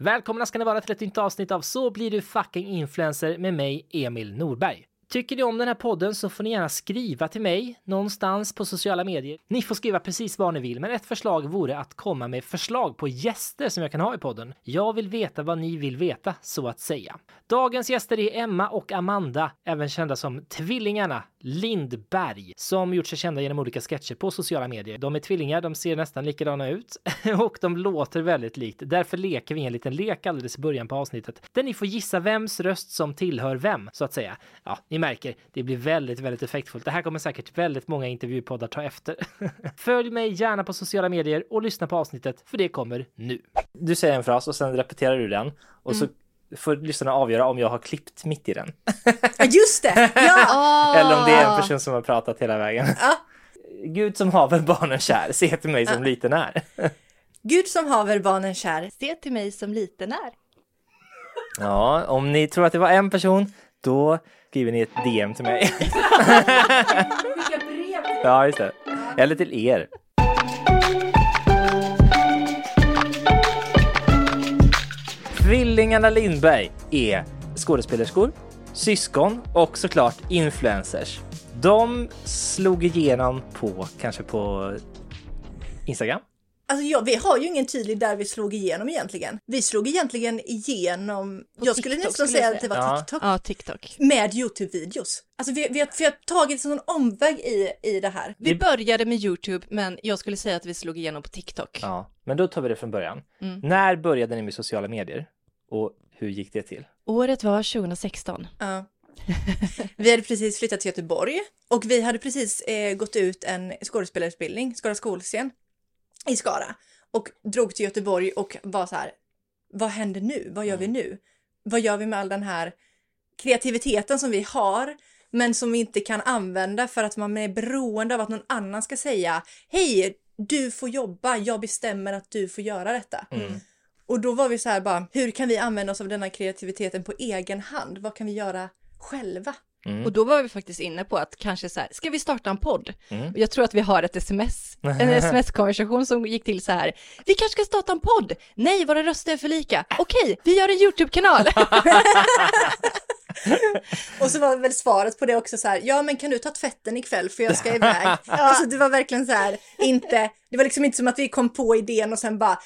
Välkomna ska ni vara till ett nytt avsnitt av Så blir du fucking influencer med mig, Emil Norberg. Tycker ni om den här podden så får ni gärna skriva till mig någonstans på sociala medier. Ni får skriva precis vad ni vill, men ett förslag vore att komma med förslag på gäster som jag kan ha i podden. Jag vill veta vad ni vill veta, så att säga. Dagens gäster är Emma och Amanda, även kända som Tvillingarna Lindberg, som gjort sig kända genom olika sketcher på sociala medier. De är tvillingar, de ser nästan likadana ut och de låter väldigt likt. Därför leker vi en liten lek alldeles i början på avsnittet där ni får gissa vems röst som tillhör vem, så att säga. Ja, ni märker, det blir väldigt, väldigt effektfullt. Det här kommer säkert väldigt många intervjupoddar ta efter. Följ mig gärna på sociala medier och lyssna på avsnittet, för det kommer nu. Du säger en fras och sen repeterar du den och så får lyssnarna avgöra om jag har klippt mitt i den. Just det! Ja! Eller om det är en person som har pratat hela vägen. Ja. Gud som haver barnen kär, se till mig som liten är. Gud som haver barnen kär, se till mig som liten är. Ja, om ni tror att det var en person, då skriver ni ett DM till mig. Ja, just det. Eller till er. Tvillingarna Lindberg är skådespelerskor, syskon och såklart influencers. De slog igenom på, kanske på Instagram. Alltså ja, vi har ju ingen tydlig där vi slog igenom egentligen. Vi slog egentligen igenom, jag skulle TikTok nästan skulle säga att det var säga. TikTok. Ja, TikTok. Med YouTube-videos. Alltså vi, vi, har, vi har tagit en omväg i, i det här. Vi började med YouTube, men jag skulle säga att vi slog igenom på TikTok. Ja, men då tar vi det från början. Mm. När började ni med sociala medier? Och hur gick det till? Året var 2016. Ja. Vi hade precis flyttat till Göteborg och vi hade precis eh, gått ut en skådespelarutbildning, Skara skolscen, i Skara. Och drog till Göteborg och var så här, vad händer nu? Vad gör vi nu? Vad gör vi med all den här kreativiteten som vi har, men som vi inte kan använda för att man är beroende av att någon annan ska säga, hej, du får jobba, jag bestämmer att du får göra detta. Och då var vi så här bara, hur kan vi använda oss av denna kreativiteten på egen hand? Vad kan vi göra själva? Och då var vi faktiskt inne på att kanske så här, ska vi starta en podd? Och jag tror att vi har ett sms, en sms-konversation som gick till så här, vi kanske ska starta en podd? Nej, våra röster är för lika. Okej, vi gör en YouTube-kanal. Och så var väl svaret på det också så här, ja men kan du ta tvätten ikväll för jag ska iväg. Alltså det var verkligen så här, inte, det var liksom inte som att vi kom på idén och sen bara,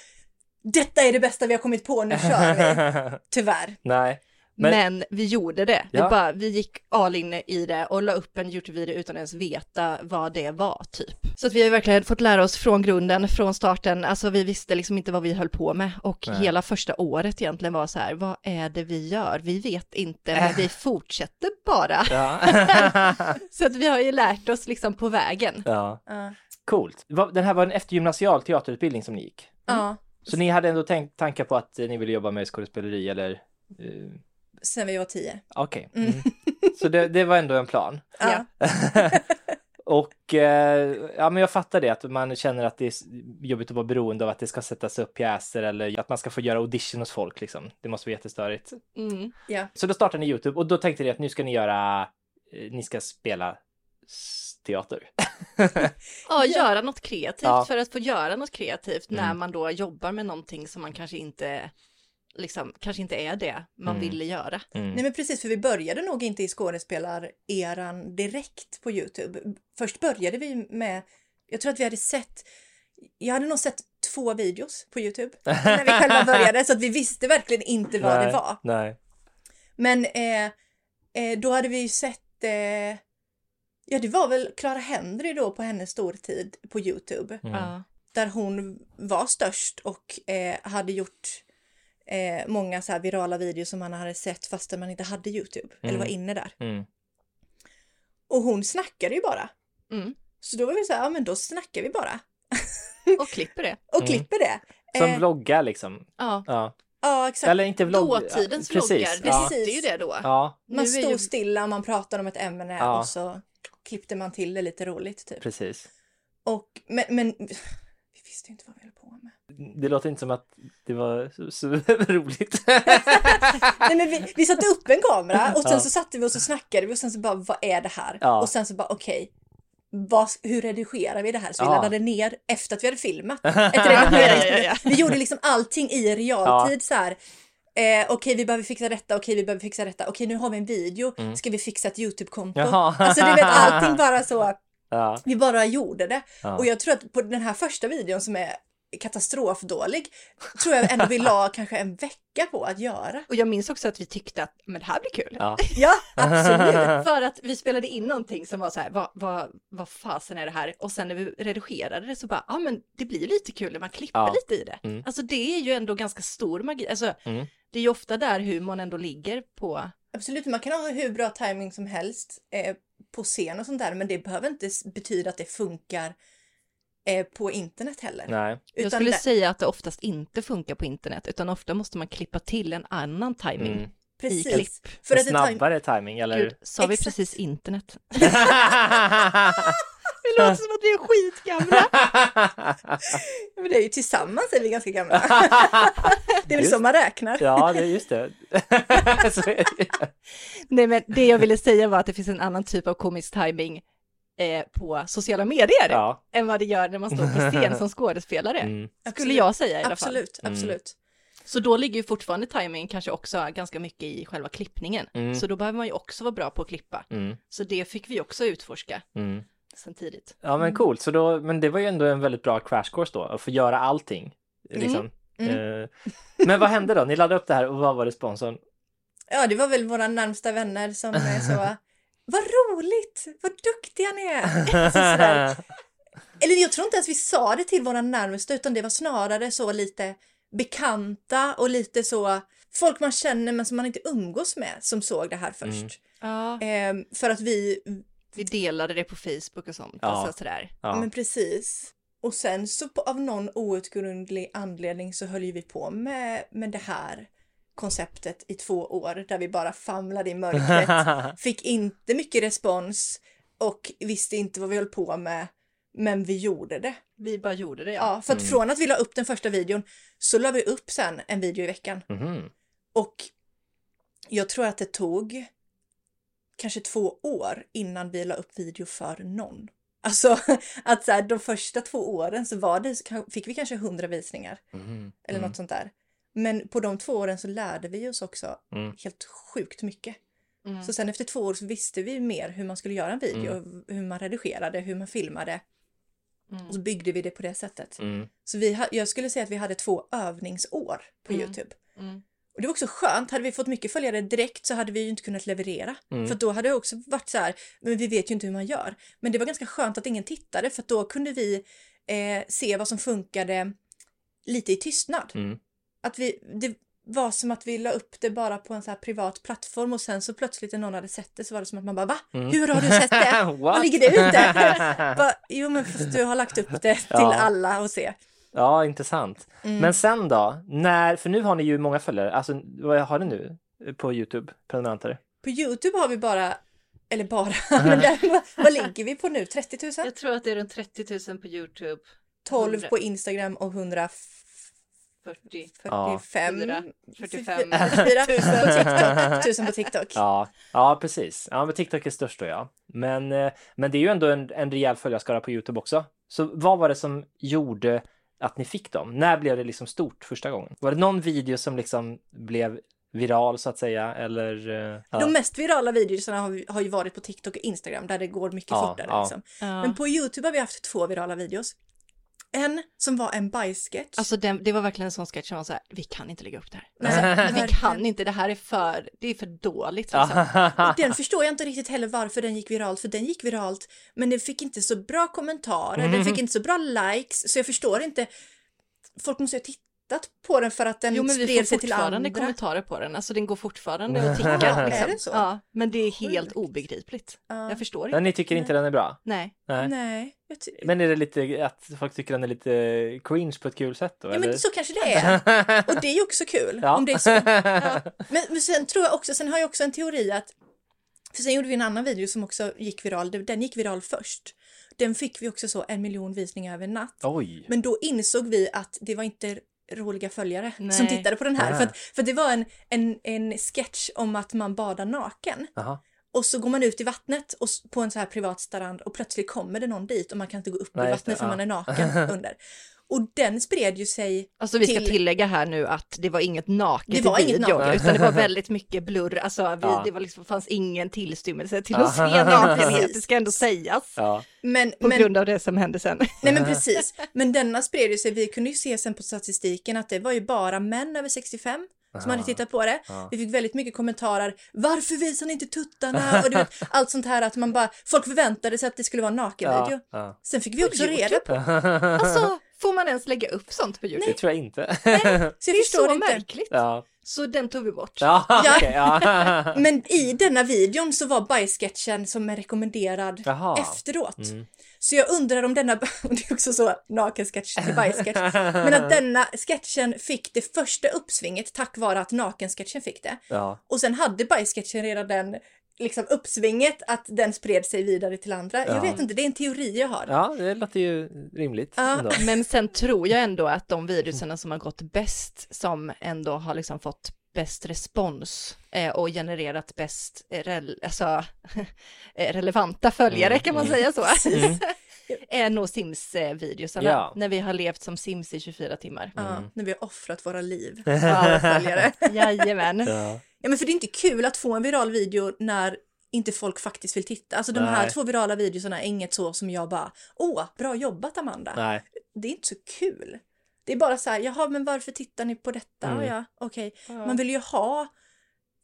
detta är det bästa vi har kommit på, nu kör vi. Tyvärr. Nej. Men, Men- vi gjorde det. Vi, Ja. bara, vi gick all in i det och la upp en YouTube-video utan ens veta vad det var typ. Så att vi har verkligen fått lära oss från grunden, från starten. Alltså vi visste liksom inte vad vi höll på med och Nej. hela första året egentligen var så här, vad är det vi gör? Vi vet inte, men vi fortsätter bara. Ja. Så att vi har ju lärt oss liksom på vägen. ja. Ja. Coolt. Den här var en eftergymnasial teaterutbildning som ni gick. Ja, Så ni hade ändå tänkt tankar på att ni ville jobba med skådespeleri eller? eh, sen vi var tio. Okej. Mm. Så det, det var ändå en plan. Ja. Och eh, ja, men jag fattar det, att man känner att det är jobbigt att vara beroende av att det ska sättas upp pjäser eller att man ska få göra audition hos folk liksom. Det måste vara jättestörigt. Mm. ja. Så då startade ni YouTube och då tänkte ni att nu ska ni göra, eh, ni ska spela teater. Ja, göra något kreativt Ja. för att få göra något kreativt när Mm. man då jobbar med någonting som man kanske inte, liksom, kanske inte är det man Mm. ville göra. Mm. Nej men precis, för vi började nog inte i skådespelareran direkt på YouTube. Först började vi med, jag tror att vi hade sett, jag hade nog sett två videos på YouTube när vi själva började, så att vi visste verkligen inte vad Nej, det var. Nej. Men eh, eh, då hade vi ju sett, eh, ja det var väl Clara Henry då på hennes stortid på YouTube. Mm. Ja. Där hon var störst och eh, hade gjort eh, många så här virala videos som man hade sett fastän man inte hade YouTube eller var inne där. Mm. Och hon snackade ju bara. Mm. Så då var vi så här, ja men då snackar vi bara. Och klipper det. Och Mm. klipper det. Som Eh, vloggar liksom. Ja, Ja. Ja, exakt. Eller inte vlogg. dåtidens ja, precis. vloggar, det Ja. hette ju det då. ja, Man är stod ju- stilla, man pratade om ett ämne Ja. och så klippte man till det lite roligt typ. precis. Och, men, men vi visste ju inte vad vi. Det låter inte som att det var så, så roligt. Nej, men vi, vi satte upp en kamera och sen Ja. så satte vi oss och snackade vi och sen så bara, vad är det här? Ja. Och sen så bara, okej, vad, hur redigerar vi det här? Så vi Ja. laddade ner efter att vi hade filmat. Ja, ja, Vi gjorde liksom allting i realtid så här. Eh, okej, vi behöver fixa detta, okej, vi behöver fixa detta, okej, nu har vi en video, ska vi fixa ett YouTube-konto? Mm. Alltså du vet, allting bara så, ja. vi bara gjorde det. Ja. Och jag tror att på den här första videon som är katastrofdålig, tror jag ändå vi la kanske en vecka på att göra. Och jag minns också att vi tyckte att men det här blir kul. Ja. Ja, absolut. För att vi spelade in någonting som var så här, vad, vad, vad fasen är det här? Och sen när vi redigerade det så bara, ja men det blir lite kul när man klipper Ja. lite i det. Mm. Alltså det är ju ändå ganska stor magi. Alltså Mm. det är ju ofta där humorn ändå ligger på. Absolut, man kan ha hur bra timing som helst eh, på scen och sånt där, men det behöver inte betyda att det funkar eh, på internet heller. Nej. Jag Utan skulle det, säga att det oftast inte funkar på internet, utan ofta måste man klippa till en annan timing. Mm. i precis. klipp. För En att snabbare timing eller? Gud, sa vi Exakt. precis internet? Det låter som att vi är skitgamla. men det är ju tillsammans är vi ganska gamla. det är väl Just- så man räknar. ja, det är just det. Är det. Nej, men det jag ville säga var att det finns en annan typ av komisk timing eh, på sociala medier Ja. än vad det gör när man står på scen som skådespelare. Mm. Skulle Absolut. jag säga i alla fall. Absolut, Mm. absolut. Så då ligger ju fortfarande timing kanske också ganska mycket i själva klippningen. Mm. Så då behöver man ju också vara bra på att klippa. Mm. Så det fick vi också utforska Mm. sen tidigt. Ja men coolt, så då, men det var ju ändå en väldigt bra crash course då, att få göra allting. Liksom. Mm. Eh, Men vad hände då? Ni laddade upp det här och vad var responsen? Ja, det var väl våra närmsta vänner som är så, vad roligt, vad duktiga ni är. Eller jag tror inte ens vi sa det till våra närmaste utan det var snarare så lite bekanta och lite så folk man känner men som man inte umgås med som såg det här först. Ja. Ehm, för att vi, Vi delade det på Facebook och sånt. Ja. Alltså sådär. Ja. men precis. Och sen så på, av någon outgrundlig anledning så höll ju vi på med, med det här konceptet i två år där vi bara famlade i mörkret. Fick inte mycket respons och visste inte vad vi höll på med. Men vi gjorde det. Vi bara gjorde det Ja, för att från att vi la upp den första videon så la vi upp sen en video i veckan. Mhm. Och jag tror att det tog kanske två år innan vi la upp video för någon. Alltså att så här, de första två åren så var det, fick vi kanske hundra visningar Mhm. eller Mm. något sånt där. Men på de två åren så lärde vi oss också Mm. helt sjukt mycket. Mm. Så sen efter två år så visste vi mer hur man skulle göra en video, hur man redigerade, hur man filmade. Mm. Och så byggde vi det på det sättet. Mm. Så vi, ha- jag skulle säga att vi hade två övningsår på Mm. Youtube. Mm. Och det var också skönt, hade vi fått mycket följare direkt så hade vi ju inte kunnat leverera. Mm. För då hade det också varit så här, men vi vet ju inte hur man gör. Men det var ganska skönt att ingen tittade för då kunde vi eh, se vad som funkade lite i tystnad. Mm. Att vi, det var som att vi la upp det bara på en så här privat plattform och sen så plötsligt när någon hade sett det så var det som att man bara va? Hur har du sett det? Mm. Var ligger det ute? bara, jo men fast du har lagt upp det till Ja. alla att se. Ja, intressant. Mm. Men sen då, när, för nu har ni ju många följare, alltså vad har ni nu på Youtube, prenumeranter? På Youtube har vi bara, eller bara, men där, vad, vad ligger vi på nu? 30 000? Jag tror att det är runt 30 000 på YouTube. 12 100. på Instagram och 40. 145 4, 45. 44 tusen på TikTok. Ja, ja precis. Ja, men TikTok är störst då ja. Men, eh, men det är ju ändå en, en rejäl följarskara på Youtube också. Så vad var det som gjorde att ni fick dem? När blev det liksom stort första gången? Var det någon video som liksom blev viral så att säga eller? eh, Ja. De mest virala videorna har, har ju varit på TikTok och Instagram där det går mycket Ja, fortare. ja. Liksom. Ja. Men på Youtube har vi haft två virala videos. En som var en bajssketch. Alltså den, det var verkligen en sån sketch som var så här, vi kan inte lägga upp det här. Nej, Alltså, vi kan inte, det här är för, det är för dåligt liksom. Och den förstår jag inte riktigt heller varför den gick viralt, för den gick viralt, men den fick inte så bra kommentarer, den fick inte så bra likes, så jag förstår inte. Folk måste ju ha tittat på den för att den Jo men vi spred sig till fortfarande andra. kommentarer på den, alltså den går fortfarande att ticka. Är Liksom. det så? Ja, men det är helt Sjukt. obegripligt. Ja. Jag förstår Men inte. ni tycker inte den är bra? Nej. Nej. Nej, Men är det lite att folk tycker den är lite cringe på ett kul sätt då? Ja eller? men så kanske det är. Och det är ju också kul Ja. om det är så. Ja. Men, men sen tror jag också, sen har jag också en teori att, för sen gjorde vi en annan video som också gick viral, den gick viral först. Den fick vi också så en miljon visningar över en natt. Oj! Men då insåg vi att det var inte roliga följare Nej. som tittade på den här. För, att, för det var en, en, en sketch om att man badar naken. Jaha. Och så går man ut i vattnet och, på en så här privat strand och plötsligt kommer det någon dit och man kan inte gå upp Nej, i vattnet för ja. man är naken under. Och den spred ju sig Alltså vi ska till- tillägga här nu att det var inget naket Det var i inget videon, naket. utan det var väldigt mycket blurr. Alltså vi, Ja. det var liksom, fanns ingen tillstymmelse till att se nakenhet, det ska ändå sägas. Ja. Men, På men, grund av det som hände sen. nej men precis. Men denna spred ju sig, vi kunde ju se sen på statistiken att det var ju bara män över 65 som hade tittat på det. Vi fick väldigt mycket kommentarer. Varför visar ni inte tuttarna? Och du vet, allt sånt här att man bara, folk förväntade sig att det skulle vara en nakenvideo. Ja, ja. Sen fick vi också reda på, Alltså, får man ens lägga upp sånt på Det YouTube? tror jag inte. så jag Det är förstår så inte. märkligt. ja. Så den tog vi bort. Ja, Ja. okej. ja. Men i denna videon så var bajssketchen som är rekommenderad Jaha. efteråt. Så jag undrar om denna, och det är också så nakensketch till bajssketch, men att denna sketchen fick det första uppsvinget tack vare att nakensketchen fick det. ja. Och sen hade bajssketchen redan den liksom uppsvinget att den spred sig vidare till andra. Ja. Jag vet inte, det är en teori jag har. ja, det låter ju rimligt. Ja. Men sen tror jag ändå att de videorna som har gått bäst, som ändå har liksom fått bäst respons eh, och genererat bäst eh, rel alltså, eh, relevanta följare, kan man säga så? är nog Sims-videosarna, Ja. när vi har levt som Sims i 24 timmar. Ja, när vi har offrat våra liv. Ja, följare. Jajamän. Ja. Ja men för det är inte kul att få en viral video när inte folk faktiskt vill titta. Alltså de här Nej. två virala videorna är inget så som jag bara, åh, bra jobbat Amanda. Nej. Det är inte så kul. Det är bara så här, jaha men varför tittar ni på detta? Mm. Ja, okej. Man vill ju ha,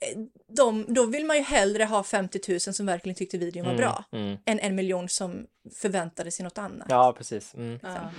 eh, de, då vill man ju hellre ha 50 000 som verkligen tyckte videon var Mm, bra. mm. Än en miljon som förväntade sig något annat. Ja, precis. Mm. Ja.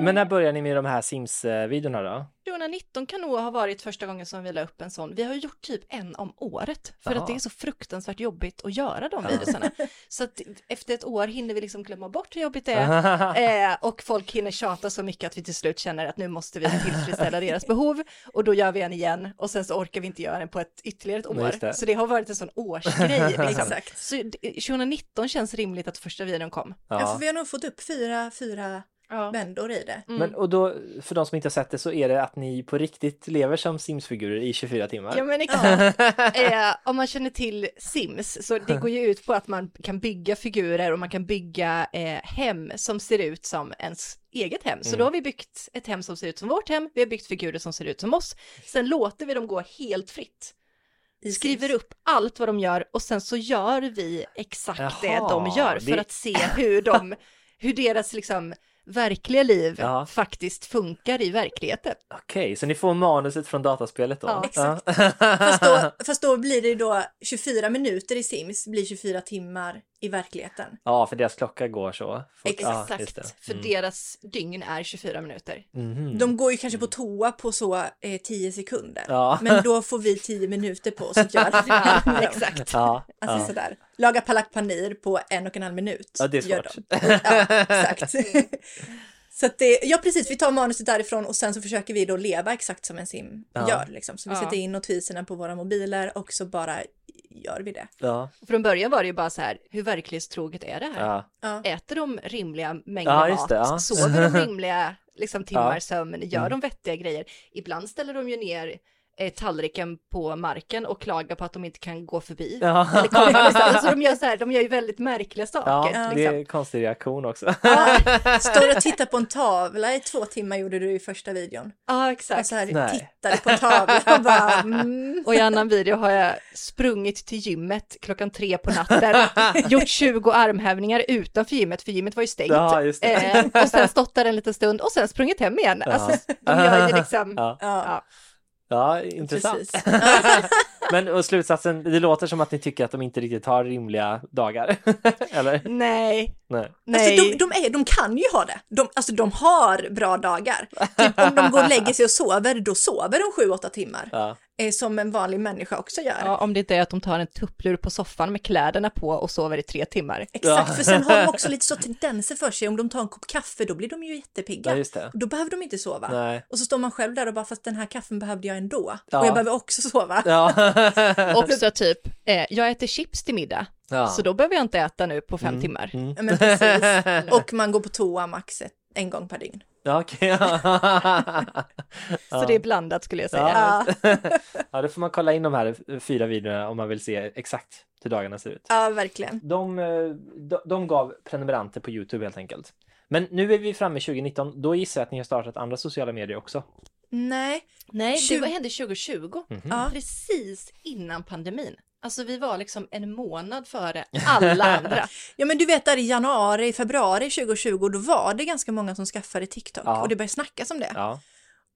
Men när började ni med de här Sims-videorna då? 2019 kan nog ha varit första gången som vi la upp en sån. Vi har gjort typ en om året för Jaha. att det är så fruktansvärt jobbigt att göra de videorna. Så att efter ett år hinner vi liksom glömma bort hur jobbigt det är eh, och folk hinner tjata så mycket att vi till slut känner att nu måste vi tillfredsställa deras behov och då gör vi en igen och sen så orkar vi inte göra den på ett ytterligare ett år. det. Så det har varit en sån årsgrej. Liksom. Exakt. Så det- 2019 känns rimligt att första videon kom. Ja. för Ja. vi har nog fått upp fyra, fyra Ja. vändor i det. Men och då, för de som inte har sett det så är det att ni på riktigt lever som Sims-figurer i 24 timmar? Ja men exakt. eh, om man känner till Sims så det går ju ut på att man kan bygga figurer och man kan bygga eh, hem som ser ut som ens eget hem. Så då har vi byggt ett hem som ser ut som vårt hem, vi har byggt figurer som ser ut som oss. Sen låter vi dem gå helt fritt. I Skriver upp allt vad de gör och sen så gör vi exakt det Jaha, de gör för det- att se hur de, hur deras liksom verkliga liv Ja. faktiskt funkar i verkligheten. Okej, så ni får manuset från dataspelet då? Ja, exakt. Fast då, fast då blir det ju då 24 minuter i Sims blir 24 timmar i verkligheten. Ja, för deras klocka går så. fort. Exakt, det. för Mm. deras dygn är 24 minuter. Mhm. De går ju kanske på toa på så eh, 10 sekunder. Ja. Men då får vi 10 minuter på oss att göra det. Ja, exakt. Ja, Alltså ja. sådär. Laga palak panir på en och en halv minut. ja, det är svårt. Ja, exakt. Så att det, ja precis, vi tar manuset därifrån och sen så försöker vi då leva exakt som en sim Ja. gör. Liksom. Så vi Ja. sätter in notiserna på våra mobiler och så bara gör vi det. Ja, Från början var det ju bara så här, hur verklighetstroget är det här? ja. Äter de rimliga mängder Ja, just mat? det, ja. Sover de rimliga liksom, timmar Ja. sömn? Gör Mm. de vettiga grejer? Ibland ställer de ju ner eh, tallriken på marken och klagar på att de inte kan gå förbi. Ja. Eller komma någonstans. så de gör så här, de gör ju väldigt märkliga saker. Ja, det liksom. är en konstig reaktion också. Står och tittar på en tavla i två timmar gjorde du i första videon. ja Och exakt. så här, Nej. tittade på en tavla och bara mm. Och i annan video har jag sprungit till gymmet klockan tre på natten, gjort 20 armhävningar utanför gymmet, för gymmet var ju stängt. Ja, just det. Eh, och sen stått där en liten stund och sen sprungit hem igen. Alltså, de gör ju liksom... Ja, Ja, Ja. intressant. Men och slutsatsen, det låter som att ni tycker att de inte riktigt har rimliga dagar. Eller? Nej, Nej. nej. Alltså, de, de, är, de kan ju ha det. De, alltså de har bra dagar. Typ om de går och lägger sig och sover, då sover de 7-8 timmar. Ja. Eh, som en vanlig människa också gör. Ja, om det inte är att de tar en tupplur på soffan med kläderna på och sover i tre timmar. Exakt, för sen har de också lite så tendenser för sig. Om de tar en kopp kaffe, då blir de ju jättepigga. Ja, just det. Och Då behöver de inte sova. Nej. Och så står man själv där och bara, fast den här kaffen behövde jag ändå. Ja. Och jag behöver också sova. Ja. Också typ, eh, jag äter chips till middag, Ja. så då behöver jag inte äta nu på fem timmar. Ja, Men precis. Och man går på toa max ett, en gång per dygn. Ja, okej. Så det är blandat skulle jag säga. Ja. ja, då får man kolla in de här fyra videorna om man vill se exakt hur dagarna ser ut. Ja, verkligen. De, eh, de, de gav prenumeranter på Youtube helt enkelt. Men nu är vi framme 2019, då gissar jag att ni har startat andra sociala medier också. Nej, Nej, Tjugo- det var, hände 2020, Ja. precis innan pandemin. Alltså vi var liksom en månad före alla andra. Ja men du vet där i januari, februari 2020 då var det ganska många som skaffade TikTok Ja. och det började snackas om det. Ja,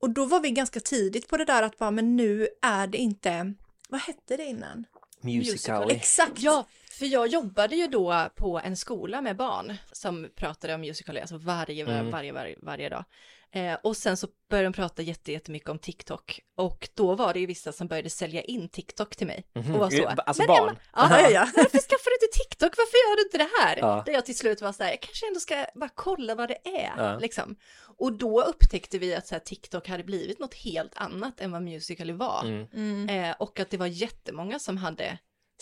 Och då var vi ganska tidigt på det där att bara men nu är det inte, vad hette det innan? Musical.ly. Exakt! Ja, för jag jobbade ju då på en skola med barn som pratade om Musical.ly, alltså varje, Mm. varje, varje, varje dag. Eh, och sen så började de prata jätte, jättemycket om TikTok. Och då var det ju vissa som började sälja in TikTok till mig. Och var så. Alltså "Men barn?" Emma, ja, Ja, ja, varför skaffar du inte TikTok? Varför gör du inte det här? Ja. Där jag till slut var så här, jag kanske ändå ska bara kolla vad det är. Ja. Liksom. Och då upptäckte vi att så här, TikTok hade blivit något helt annat än vad Musical.ly var. Mm. Eh, och att det var jättemånga som hade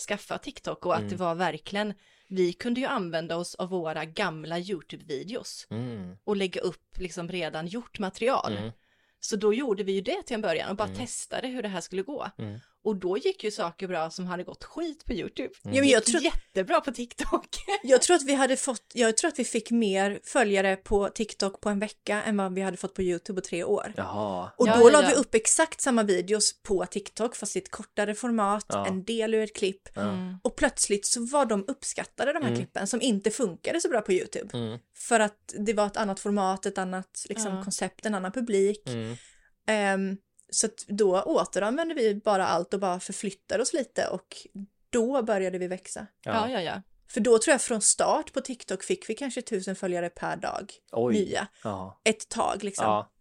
skaffat TikTok och att Mm. det var verkligen, vi kunde ju använda oss av våra gamla YouTube-videos Mm. och lägga upp liksom redan gjort material. Så då gjorde vi ju det till en början och bara testade hur det här skulle gå. Mm. Och då gick ju saker bra som hade gått skit på YouTube. Ja, men jag, tror, Jättebra på TikTok. jag tror att vi hade fått, jag tror att vi fick mer följare på TikTok på en vecka än vad vi hade fått på YouTube på tre år. Jaha. Och då ja, la ja. vi upp exakt samma videos på TikTok fast i ett kortare format, Ja. en del ur ett klipp. Mm. Och plötsligt så var de uppskattade de här klippen som inte funkade så bra på YouTube. Mm. För att det var ett annat format, ett annat liksom, Ja. koncept, en annan publik. Mm. Så att då återanvände vi bara allt och bara förflyttade oss lite och då började vi växa. Ja, ja, ja. För då tror jag från start på TikTok fick vi kanske tusen följare per dag. Oj. Nya. Ja. Ett tag liksom. Ja.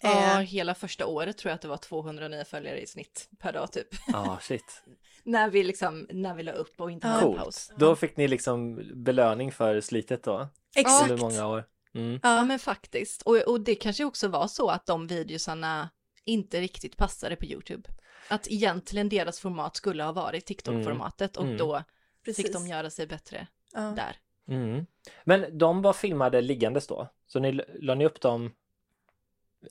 Ja, Eh, hela första året tror jag att det var 200 nya följare i snitt per dag typ. Ja, shit. när vi liksom, när vi la upp och inte Ja. hade paus. Då fick ni liksom belöning för slitet då? exakt. Under många år. Mm. Ja, men faktiskt. Och, och det kanske också var så att de videosarna inte riktigt passade på YouTube. Att egentligen deras format skulle ha varit TikTok-formatet och Mm. då Precis. fick de göra sig bättre Ja. där. Mm. Men de var filmade liggandes då? Så ni la ni upp dem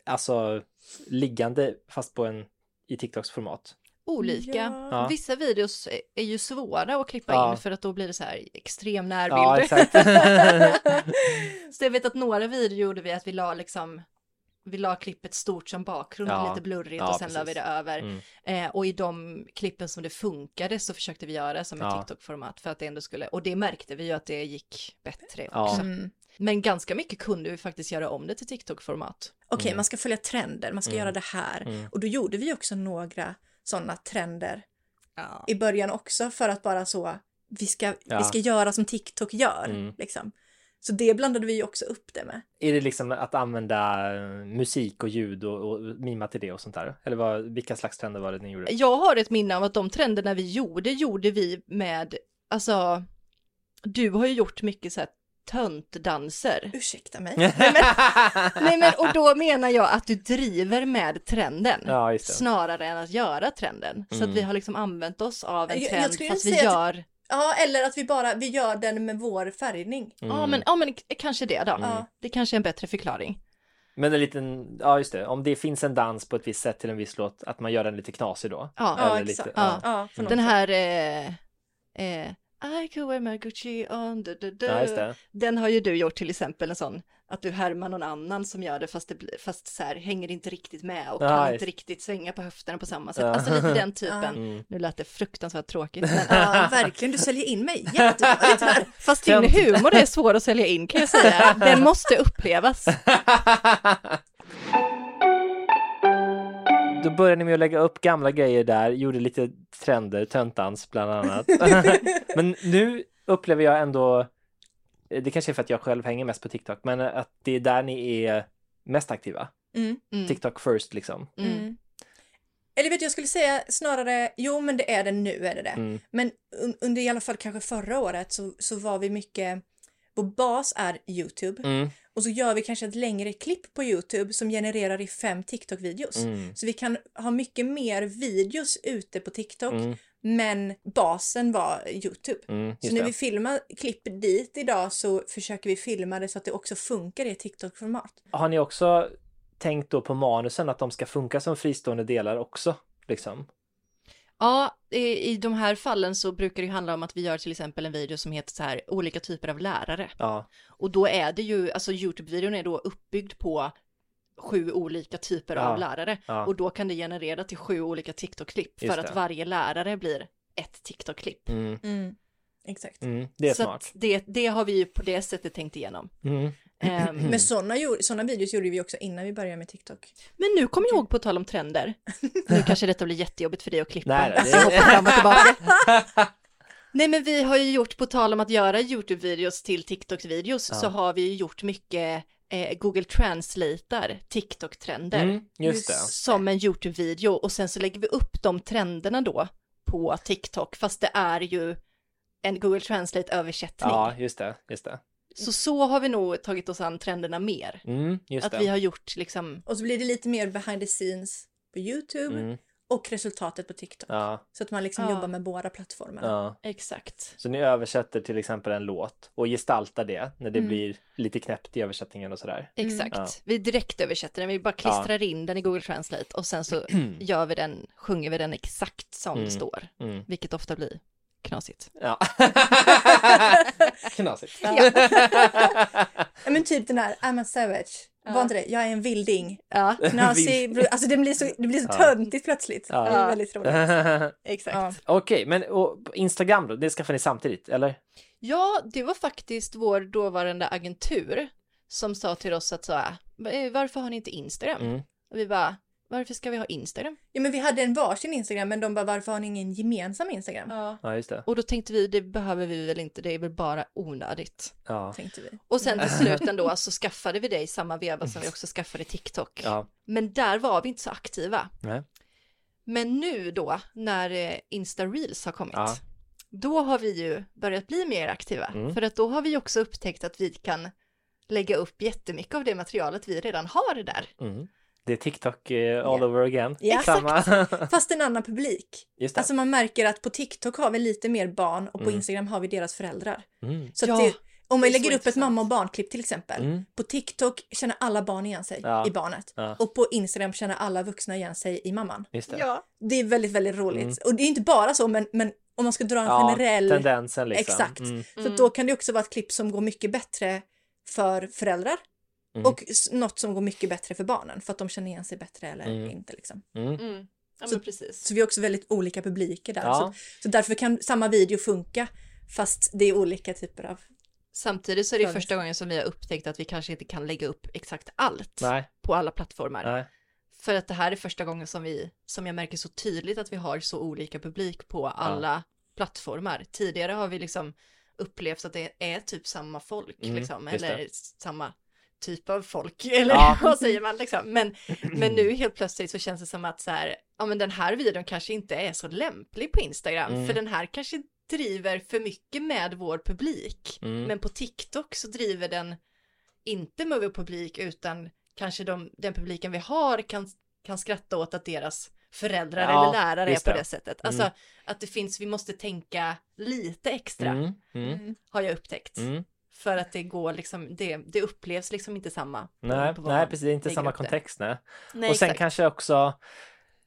alltså liggande fast på en i TikToks format? Olika. Ja. Ja. Vissa videos är- ju svåra att klippa Ja. in för att då blir det så här extrem Ja, närbild. exakt. så jag vet att några videor gjorde vi att vi la liksom vi la klippet stort som bakgrund, Ja. lite blurrigt Ja, och sen la vi precis. det över. Mm. Eh, och i de klippen som det funkade så försökte vi göra som ett Ja. TikTok-format för att det ändå skulle, och det märkte vi ju att det gick bättre Ja. också. Mm. Men ganska mycket kunde vi faktiskt göra om det till TikTok-format. Okej, Mm. man ska följa trender, man ska göra det här. Och då gjorde vi också några sådana trender Ja. i början också för att bara så, vi ska, Ja. vi ska göra som TikTok gör. Mm. Liksom. Så det blandade vi ju också upp det med. Är det liksom att använda eh, musik och ljud och, och mima till det och sånt där? Eller vad, vilka slags trender var det ni gjorde? Jag har ett minne av att de trenderna vi gjorde, gjorde vi med, alltså, du har ju gjort mycket så här töntdanser. Ursäkta mig. Nej men och då menar jag att du driver med trenden. Ja, just det. Snarare än att göra trenden. Så att vi har liksom använt oss av en Jag- jag trend skulle fast vi gör, Ja, eller att vi bara, vi gör den med vår färgning. ja men, ja men kanske det då. Ja. Det kanske är en bättre förklaring. Men en liten, ja just det, om det finns en dans på ett visst sätt till en viss låt, att man gör den lite knasig då? Ja, Ja, exakt. lite, Ja. Ja, för något Den sätt. här, eh, eh, I could wear my Gucci on, du, du, du. Ja, just det. Den har ju du gjort till exempel en sån, att du härmar någon annan som gör det fast det blir, fast så här hänger inte riktigt med och kan inte riktigt svänga på höfterna på samma sätt. Ja. Alltså lite den typen. Mm. Nu lät det fruktansvärt tråkigt. Men, Ja, verkligen. Du säljer in mig här. Fast din humor är svår att sälja in kan jag säga. Den måste upplevas. Då började ni med att lägga upp gamla grejer där, gjorde lite trender, töntdans bland annat. men nu upplever jag ändå, det kanske är för att jag själv hänger mest på TikTok, men att det är där ni är mest aktiva. Mm. Mm. TikTok first liksom. Mm. Eller vet du, jag skulle säga snarare, jo men det är det nu är det det. Mm. Men un, under i alla fall kanske förra året så, så var vi mycket, vår bas är YouTube. Mm. Och så gör vi kanske ett längre klipp på YouTube som genererar i fem TikTok-videos. Mm. Så vi kan ha mycket mer videos ute på TikTok. Men basen var YouTube. Mm, Så när det. vi filmar klipp dit idag så försöker vi filma det så att det också funkar i TikTok-format. Har ni också tänkt då på manusen att de ska funka som fristående delar också? Liksom? Ja, i, i de här fallen så brukar det handla om att vi gör till exempel en video som heter så här olika typer av lärare. Ja. Och då är det ju, alltså Youtube-videon är då uppbyggd på sju olika typer Ja, av lärare. ja. Och då kan det generera till sju olika TikTok-klipp för att varje lärare blir ett TikTok-klipp. Mm, Exakt. mm, det är Så smart. det, det har vi ju på det sättet tänkt igenom. Mm. Ehm, Men sådana såna videos gjorde vi också innan vi började med TikTok. Men nu kommer jag ihåg på tal om trender. Nu kanske detta blir jättejobbigt för dig att klippa. Nej, det- Så jag hoppar fram och tillbaka. Nej men vi har ju gjort, på tal om att göra YouTube-videos till TikTok-videos, så har vi ju gjort mycket eh, Google Translatar TikTok-trender Mm, just det. som en YouTube-video och sen så lägger vi upp de trenderna då på TikTok, fast det är ju en Google Translate-översättning. Ja, just det. Just det. Så så har vi nog tagit oss an trenderna mer. Mm, just Att det. vi har gjort liksom, Och så blir det lite mer behind the scenes på YouTube Mm, och resultatet på TikTok. ja, Så att man liksom Ja. jobbar med båda plattformarna. ja. exakt. Så ni översätter till exempel en låt och gestaltar det när det Mm. blir lite knäppt i översättningen och sådär. Exakt. Ja. Vi direkt översätter den, vi bara klistrar in den i Google Translate och sen så gör vi den, sjunger vi den exakt som Mm. det står. Mm. Vilket ofta blir knasigt. Ja. Knasigt. Ja, men typ den där I'm a savage. Var inte det? Jag är en vilding. Ja, Knasig. Alltså det blir så, det blir så Ja. töntigt plötsligt. Ja. Det är väldigt roligt. exakt. Ja. Okej, men och Instagram då? Det skaffar ni samtidigt, eller? Ja, det var faktiskt vår dåvarande agentur som sa till oss att så här, "Eh, varför har ni inte Instagram? Mm. Och vi bara, varför ska vi ha Instagram? Ja men vi hade en varsin Instagram men de bara varför har ni ingen gemensam Instagram? Ja. Ja, just det. Och då tänkte vi, det behöver vi väl inte, det är väl bara onödigt. Ja. Tänkte vi. Och sen till slut ändå så skaffade vi det i samma veva som vi också skaffade TikTok. Ja. Men där var vi inte så aktiva. Nej. Men nu då, när eh, Insta Reels har kommit, Ja. då har vi ju börjat bli mer aktiva. Mm. För att då har vi också upptäckt att vi kan lägga upp jättemycket av det materialet vi redan har där. Mm. Det är TikTok eh, all over again. Ja, Samma. Fast en annan publik. Just det. Alltså man märker att på TikTok har vi lite mer barn och på Mm. Instagram har vi deras föräldrar. Mm. Så Ja, det, om är lägger upp ett mamma och barnklipp till exempel. Mm. På TikTok känner alla barn igen sig Ja. i barnet. Ja. Och på Instagram känner alla vuxna igen sig i mamman. Just det. Ja, Det är väldigt, väldigt roligt. Mm. Och det är inte bara så, men, men om man ska dra en Ja, generell... tendensen liksom. Exakt. Mm. Så då kan det också vara ett klipp som går mycket bättre för föräldrar. Mm. Och något som går mycket bättre för barnen för att de känner igen sig bättre eller Mm. inte. Liksom. Mm. mm. ja Så- men precis. Så vi har också väldigt olika publiker där. Ja. Så, så därför kan samma video funka fast det är olika typer av... Samtidigt så är det Ja, första gången som vi har upptäckt att vi kanske inte kan lägga upp exakt allt Nej. på alla plattformar. Nej. För att det här är första gången som vi, som jag märker så tydligt att vi har så olika publik på alla plattformar. Tidigare har vi liksom upplevt att det är typ samma folk Mm, liksom, eller samma typ av folk, eller Ja. vad säger man liksom. Men, men nu helt plötsligt så känns det som att så här, ja men den här videon kanske inte är så lämplig på Instagram, Mm. för den här kanske driver för mycket med vår publik. Mm. Men på TikTok så driver den inte med vår publik utan kanske de, den publiken vi har kan, kan skratta åt att deras föräldrar Ja, eller lärare är på det. det sättet. Alltså att det finns, vi måste tänka lite extra Mm. Mm. har jag upptäckt. För att det går liksom, det, det upplevs liksom inte samma. Nej, nej, precis. Det är inte samma kontext. Nej. Nej, och sen exakt. kanske också,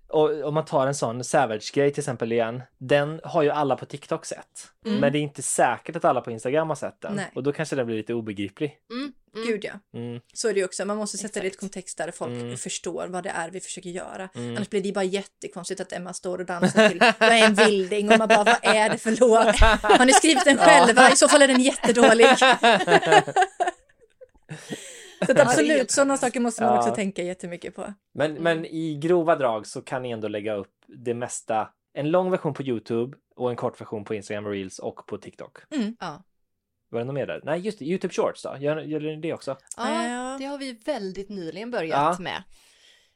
och, om man tar en sån Savage-grej till exempel igen, den har ju alla på TikTok sett. Mm. Men det är inte säkert att alla på Instagram har sett den. Nej. Och då kanske den blir lite obegriplig. Mm, mm. Gud ja. Mm. Så är det ju också. Man måste sätta det i ett Exakt. kontext där folk Mm. förstår vad det är vi försöker göra. Mm. Annars blir det ju bara jättekonstigt att Emma står och dansar till Jag är en vilding och man bara vad är det för låt? Har ni skrivit den själva? I så fall är den jättedålig. Så att absolut, sådana saker måste man Ja. också tänka jättemycket på. Men, Mm. men i grova drag så kan ni ändå lägga upp det mesta. En lång version på YouTube och en kort version på Instagram Reels och på TikTok. Ja. Var det något mer där? Nej, just det. YouTube Shorts då? Gör, gör ni det också? ja, Ja. det har vi väldigt nyligen börjat Ja. med.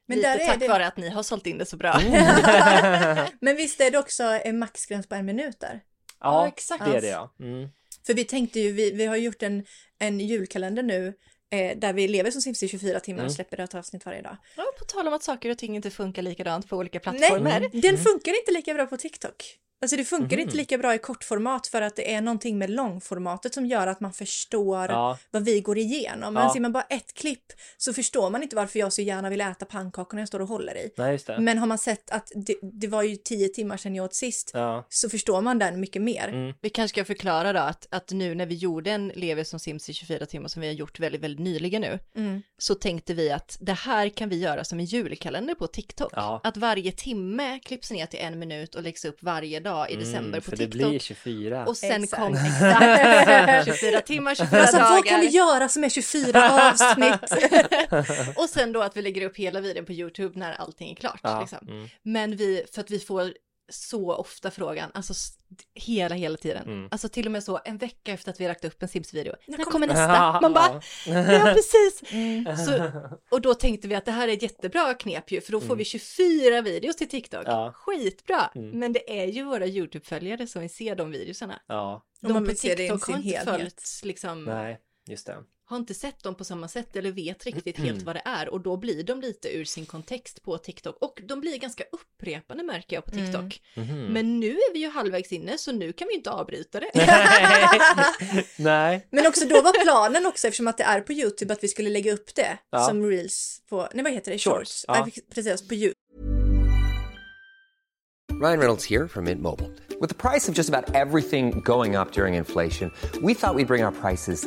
Men Lite där är tack det- vare att ni har sålt in det så bra. Men visst är det också en maxgräns på en minut där? Ja, exakt. det är det ja. Mm. För vi tänkte ju, vi, vi har gjort en, en julkalender nu eh, där vi lever som Sims i 24 timmar Mm. och släpper ett avsnitt varje dag. Ja, på tal om att saker och ting inte funkar likadant på olika plattformar. Nej, den funkar inte lika bra på TikTok. Alltså det funkar Mhm. inte lika bra i kortformat för att det är någonting med långformatet som gör att man förstår Ja. vad vi går igenom. Men Ja. ser man bara ett klipp så förstår man inte varför jag så gärna vill äta pannkakor när jag står och håller i. Nej, just det. Men har man sett att det, det var ju tio timmar sedan jag åt sist Ja. så förstår man den mycket mer. Mm. Vi kanske ska förklara då att, att nu när vi gjorde en Lever som Sims i 24 timmar som vi har gjort väldigt, väldigt nyligen nu, Mm. så tänkte vi att det här kan vi göra som en julkalender på TikTok. Ja. Att varje timme klipps ner till en minut och läggs upp varje dag i december på Mm, för det TikTok. blir 24. Och sen Exakt. kom exakt 24 timmar, 24 Alltså vad kan vi dagar. göra som är 24 avsnitt? Och sen då att vi lägger upp hela videon på YouTube när allting är klart. Ja, Liksom. mm. Men vi, för att vi får så ofta frågan, alltså hela, hela tiden. Mm. Alltså till och med så en vecka efter att vi har lagt upp en Sims-video. När kommer- nästa? Man bara, ja precis. Mm. Så, och då tänkte vi att det här är ett jättebra knep ju, för då får vi 24 videos till TikTok. Ja. Skitbra! Mm. Men det är ju våra YouTube-följare som vill se de videosarna. Ja, Och man De på TikTok har inte helhet. följt, liksom, nej, just det. Har inte sett dem på samma sätt eller vet riktigt Mm. helt vad det är och då blir de lite ur sin kontext på TikTok och de blir ganska upprepande märker jag på Mm. TikTok. Mhm. Men nu är vi ju halvvägs inne så nu kan vi inte avbryta det. nej. Men också då var planen också eftersom att det är på YouTube att vi skulle lägga upp det Ja. som reels på, nej vad heter det, Shorts, shorts. ja. Ja. Precis, på YouTube. Ryan Reynolds here from Mint Mobile. With the price of just about everything going up during inflation, we thought we'd bring our prices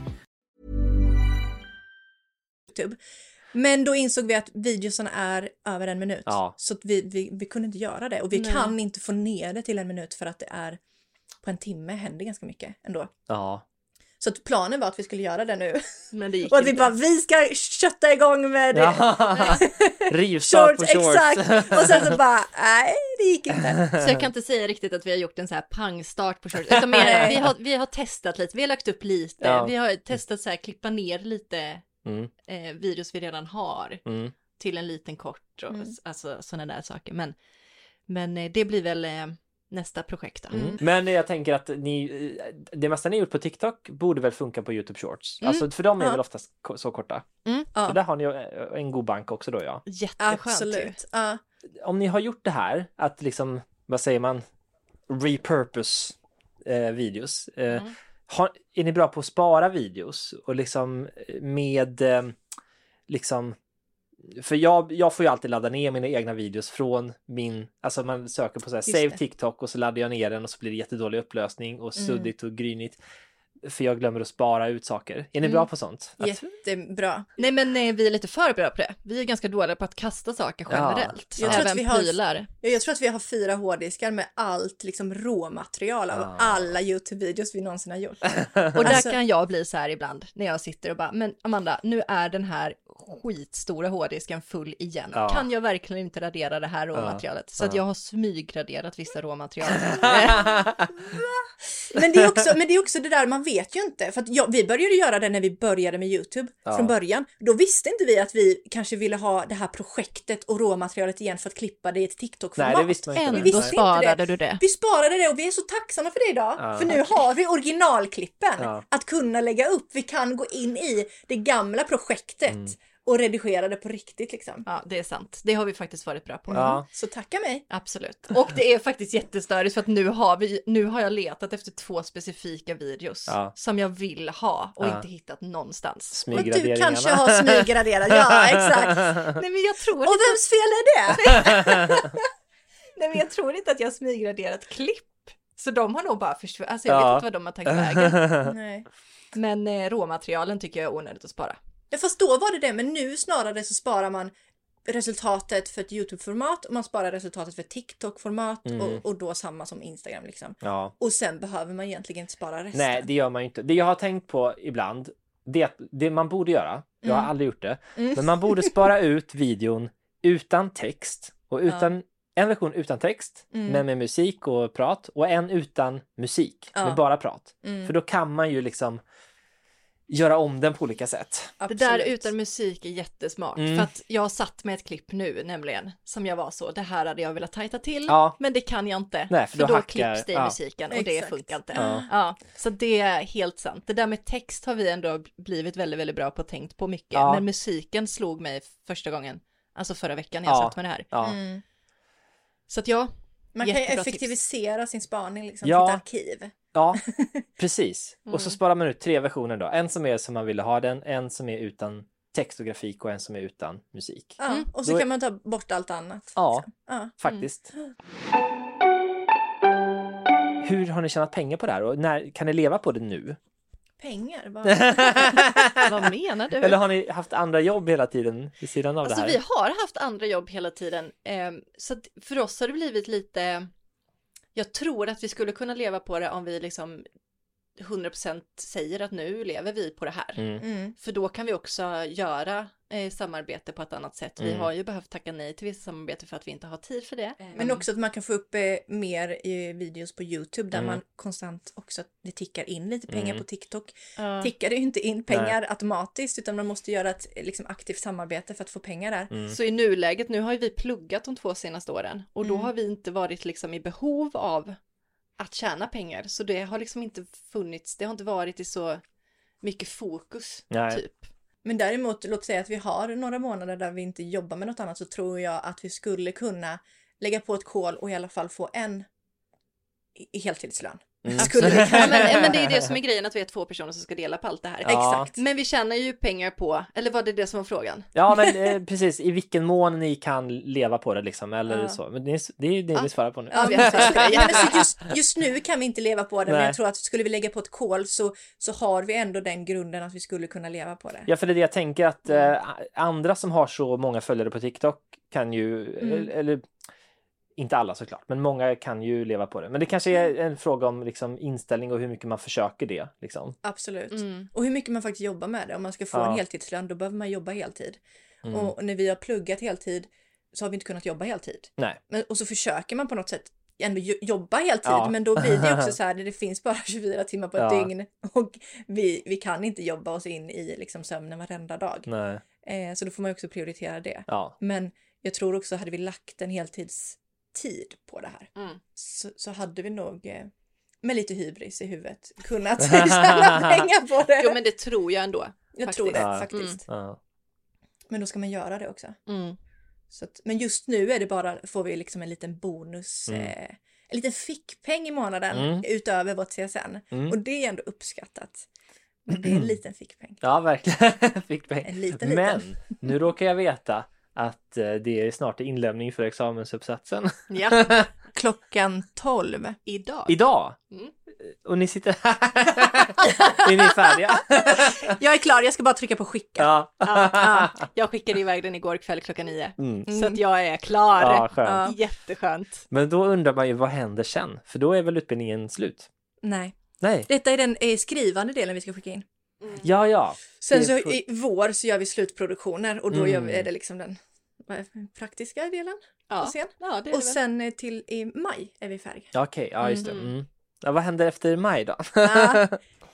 YouTube. Men då insåg vi att videosarna är över en minut. Ja. Så att vi, vi, vi kunde inte göra det. Och vi Nej. kan inte få ner det till en minut för att det är på en timme händer ganska mycket ändå. Ja. Så att planen var att vi skulle göra det nu. Men det gick Och att vi bara, vi ska kötta igång med det. ja. Rivstart Shorts, på shorts. exakt! Och sen så bara, nej det gick inte. Så jag kan inte säga riktigt att vi har gjort en så här pangstart på shorts, utan mer, vi, har, vi har testat lite, vi har lagt upp lite, Ja. vi har testat så här klippa ner lite Mm. eh, videos vi redan har Mm. till en liten kort och Mm. alltså sådana där saker. Men, men eh, det blir väl eh, nästa projekt då. Mm. Men jag tänker att ni, eh, det mesta ni gjort på TikTok borde väl funka på YouTube Shorts? Mm. Alltså för de är Ja. väl oftast så korta? Så Ja, där har ni eh, en god bank också då ja. Jätteskönt absolut. Ja. Om ni har gjort det här, att liksom, vad säger man, repurpose eh, videos. Mm. har, är ni bra på att spara videos och liksom eh, med eh, liksom för jag, jag får ju alltid ladda ner mina egna videos från min, alltså man söker på så här save. TikTok och så laddar jag ner den och så blir det jättedålig upplösning och Mm. suddigt och grynigt. För jag glömmer att spara ut saker. Är ni Mm. bra på sånt? Att, Jättebra. Nej men eh, vi är lite för bra på det. Vi är ganska dåliga på att kasta saker Ja. generellt. Jag tror att Även vi har- prylar. Ja, Jag tror att vi har fyra hårddiskar med allt liksom råmaterial av Ja. alla YouTube-videos vi någonsin har gjort. Och där Alltså- kan jag bli så här ibland när jag sitter och bara, men Amanda, nu är den här skitstora hårddisken full igen. Ja. Kan jag verkligen inte radera det här råmaterialet? Så att Ja. jag har smygraderat vissa råmaterial. Men det, är också, men det är också det där, man vet ju inte. För att jag, vi började göra det när vi började med YouTube Ja. från början. Då visste inte vi att vi kanske ville ha det här projektet och råmaterialet igen för att klippa det i ett TikTok-format. Nej, det visste man inte. Vi Ändå visste inte sparade det. du det. Vi sparade det och vi är så tacksamma för det idag. Ja. för nu har vi originalklippen Ja. att kunna lägga upp. Vi kan gå in i det gamla projektet Mm. Och redigera det på riktigt liksom. Ja, det är sant. Det har vi faktiskt varit bra på. Ja. Så tacka mig. Absolut. Och det är faktiskt jättestörigt för att nu har vi, nu har jag letat efter två specifika videos Ja. som jag vill ha och Ja. inte hittat någonstans. Men du kanske har smyggraderat, ja exakt. Nej men jag tror Och inte, vems fel är det? nej, men jag tror inte att jag har smygraderat klipp. Så de har nog bara försvunnit, alltså jag Ja. vet inte vad de har tagit vägen. Nej. Men eh, råmaterialen tycker jag är onödigt att spara. Ja, fast då var det det, men nu snarare så sparar man resultatet för ett YouTube-format och man sparar resultatet för ett TikTok-format Mm. och, och då samma som Instagram liksom. Ja. Och sen behöver man egentligen inte spara resten. Nej, det gör man ju inte. Det jag har tänkt på ibland, det, att det man borde göra, jag har aldrig gjort det, men man borde spara ut videon utan text och utan en version utan text, men med musik och prat och en utan musik, Ja. med bara prat. För då kan man ju liksom göra om den på olika sätt. Det Absolut. där utan musik är jättesmart. Mm. För att jag har satt med ett klipp nu nämligen, som jag var så, det här hade jag velat tajta till, Ja. men det kan jag inte. Nej, för för då då, hackar- klipps det i ja. musiken och det Exakt. funkar inte. Ja. Ja. Så det är helt sant. Det där med text har vi ändå blivit väldigt, väldigt bra på och tänkt på mycket. Ja. Men musiken slog mig första gången, alltså förra veckan när jag Ja. satt med det här. Ja. Mm. Så att ja, Man kan ju effektivisera sin spaning, liksom, Ja. sitt arkiv. Ja, precis. Och Mm. så sparar man ut tre versioner då. En som är som man ville ha den, en som är utan text och grafik och en som är utan musik. Ja, och så Då är- kan man ta bort allt annat. Ja. liksom. ja. Faktiskt. Hur har ni tjänat pengar på det här och när kan ni leva på det nu? Pengar, vad... vad menar du? Eller har ni haft andra jobb hela tiden vid sidan av Alltså det vi här? har haft andra jobb hela tiden. Eh, så att för oss har det blivit lite, jag tror att vi skulle kunna leva på det om vi liksom 100% säger att nu lever vi på det här. Mm. Mm. För då kan vi också göra eh, samarbete på ett annat sätt. Vi Mm. har ju behövt tacka nej till vissa samarbete för att vi inte har tid för det. Men också att man kan få upp eh, mer i videos på YouTube där Mm. man konstant också, det tickar in lite pengar Mm. på TikTok. Ja. Tickar det ju inte in pengar automatiskt utan man måste göra ett eh, liksom, aktivt samarbete för att få pengar där. Mm. Så i nuläget, nu har ju vi pluggat de två senaste åren och då Mm. har vi inte varit liksom i behov av att tjäna pengar. Så det har liksom inte funnits, det har inte varit i så mycket fokus Nej. typ. Men däremot, låt säga att vi har några månader där vi inte jobbar med något annat så tror jag att vi skulle kunna lägga på ett kol och i alla fall få en heltidslön. Mm. Skulle vi Ja, men, men det är det som är grejen, att vi är två personer som ska dela på allt det här. Ja. Exakt. Men vi tjänar ju pengar på, eller var det det som var frågan? Ja, men eh, precis. I vilken mån ni kan leva på det liksom, eller Ja. så. Men det är det, är det vi svarar på nu. Ja, vi men har precis. det. Ja, men just, just nu kan vi inte leva på det, men Nej. jag tror att skulle vi lägga på ett kol så, så har vi ändå den grunden att vi skulle kunna leva på det. Ja, för det är det jag tänker att eh, andra som har så många följare på TikTok kan ju, Mm. eller, eller inte alla såklart, men många kan ju leva på det. Men det kanske är en fråga om liksom, inställning och hur mycket man försöker det. Liksom. Absolut. Mm. Och hur mycket man faktiskt jobbar med det. Om man ska få Ja. en heltidslön då behöver man jobba heltid. Mm. Och när vi har pluggat heltid så har vi inte kunnat jobba heltid. Nej. Men, och så försöker man på något sätt ändå jo- jobba heltid Ja. men då blir det också så här det finns bara 24 timmar på ett Ja. dygn och vi, vi kan inte jobba oss in i liksom sömnen varenda dag. Nej. Eh, så då får man också prioritera det. Ja. Men jag tror också hade vi lagt en heltidstid på det här Mm. så, så hade vi nog eh, med lite hybris i huvudet kunnat tjäna pengar på det. Jo men det tror jag ändå. jag faktiskt. tror det Ja. faktiskt. Ja. Men då ska man göra det också. Mm. Så att, men just nu är det bara, får vi liksom en liten bonus, Mm. eh, en liten fickpeng i månaden Mm. utöver vårt CSN. Mm. Och det är ändå uppskattat. Men det är en liten fickpeng. ja, verkligen. Fick peng. En liten, Men liten. nu råkar jag veta att eh, det är snart inlämning för examensuppsatsen. Ja, Klockan 12. idag. Idag! Mm. Och ni sitter här. är ni färdiga? Jag är klar, jag ska bara trycka på skicka. ja. Ja, jag skickade iväg den igår kväll klockan nio. Mm. Så att jag är klar. Ja, skönt. Ja. Jätteskönt. Men då undrar man ju vad händer sen? För då är väl utbildningen slut? Nej, Nej. detta är den eh, skrivande delen vi ska skicka in. Ja, ja. Sen Det så i vår så gör vi slutproduktioner och då Mm. gör vi, är det liksom den det, praktiska delen Ja, på scen. ja det Och det väl. sen eh, till i maj är vi färdiga. Okej, ja just det. Mm. Mm. Ja, vad händer efter maj då? Ja,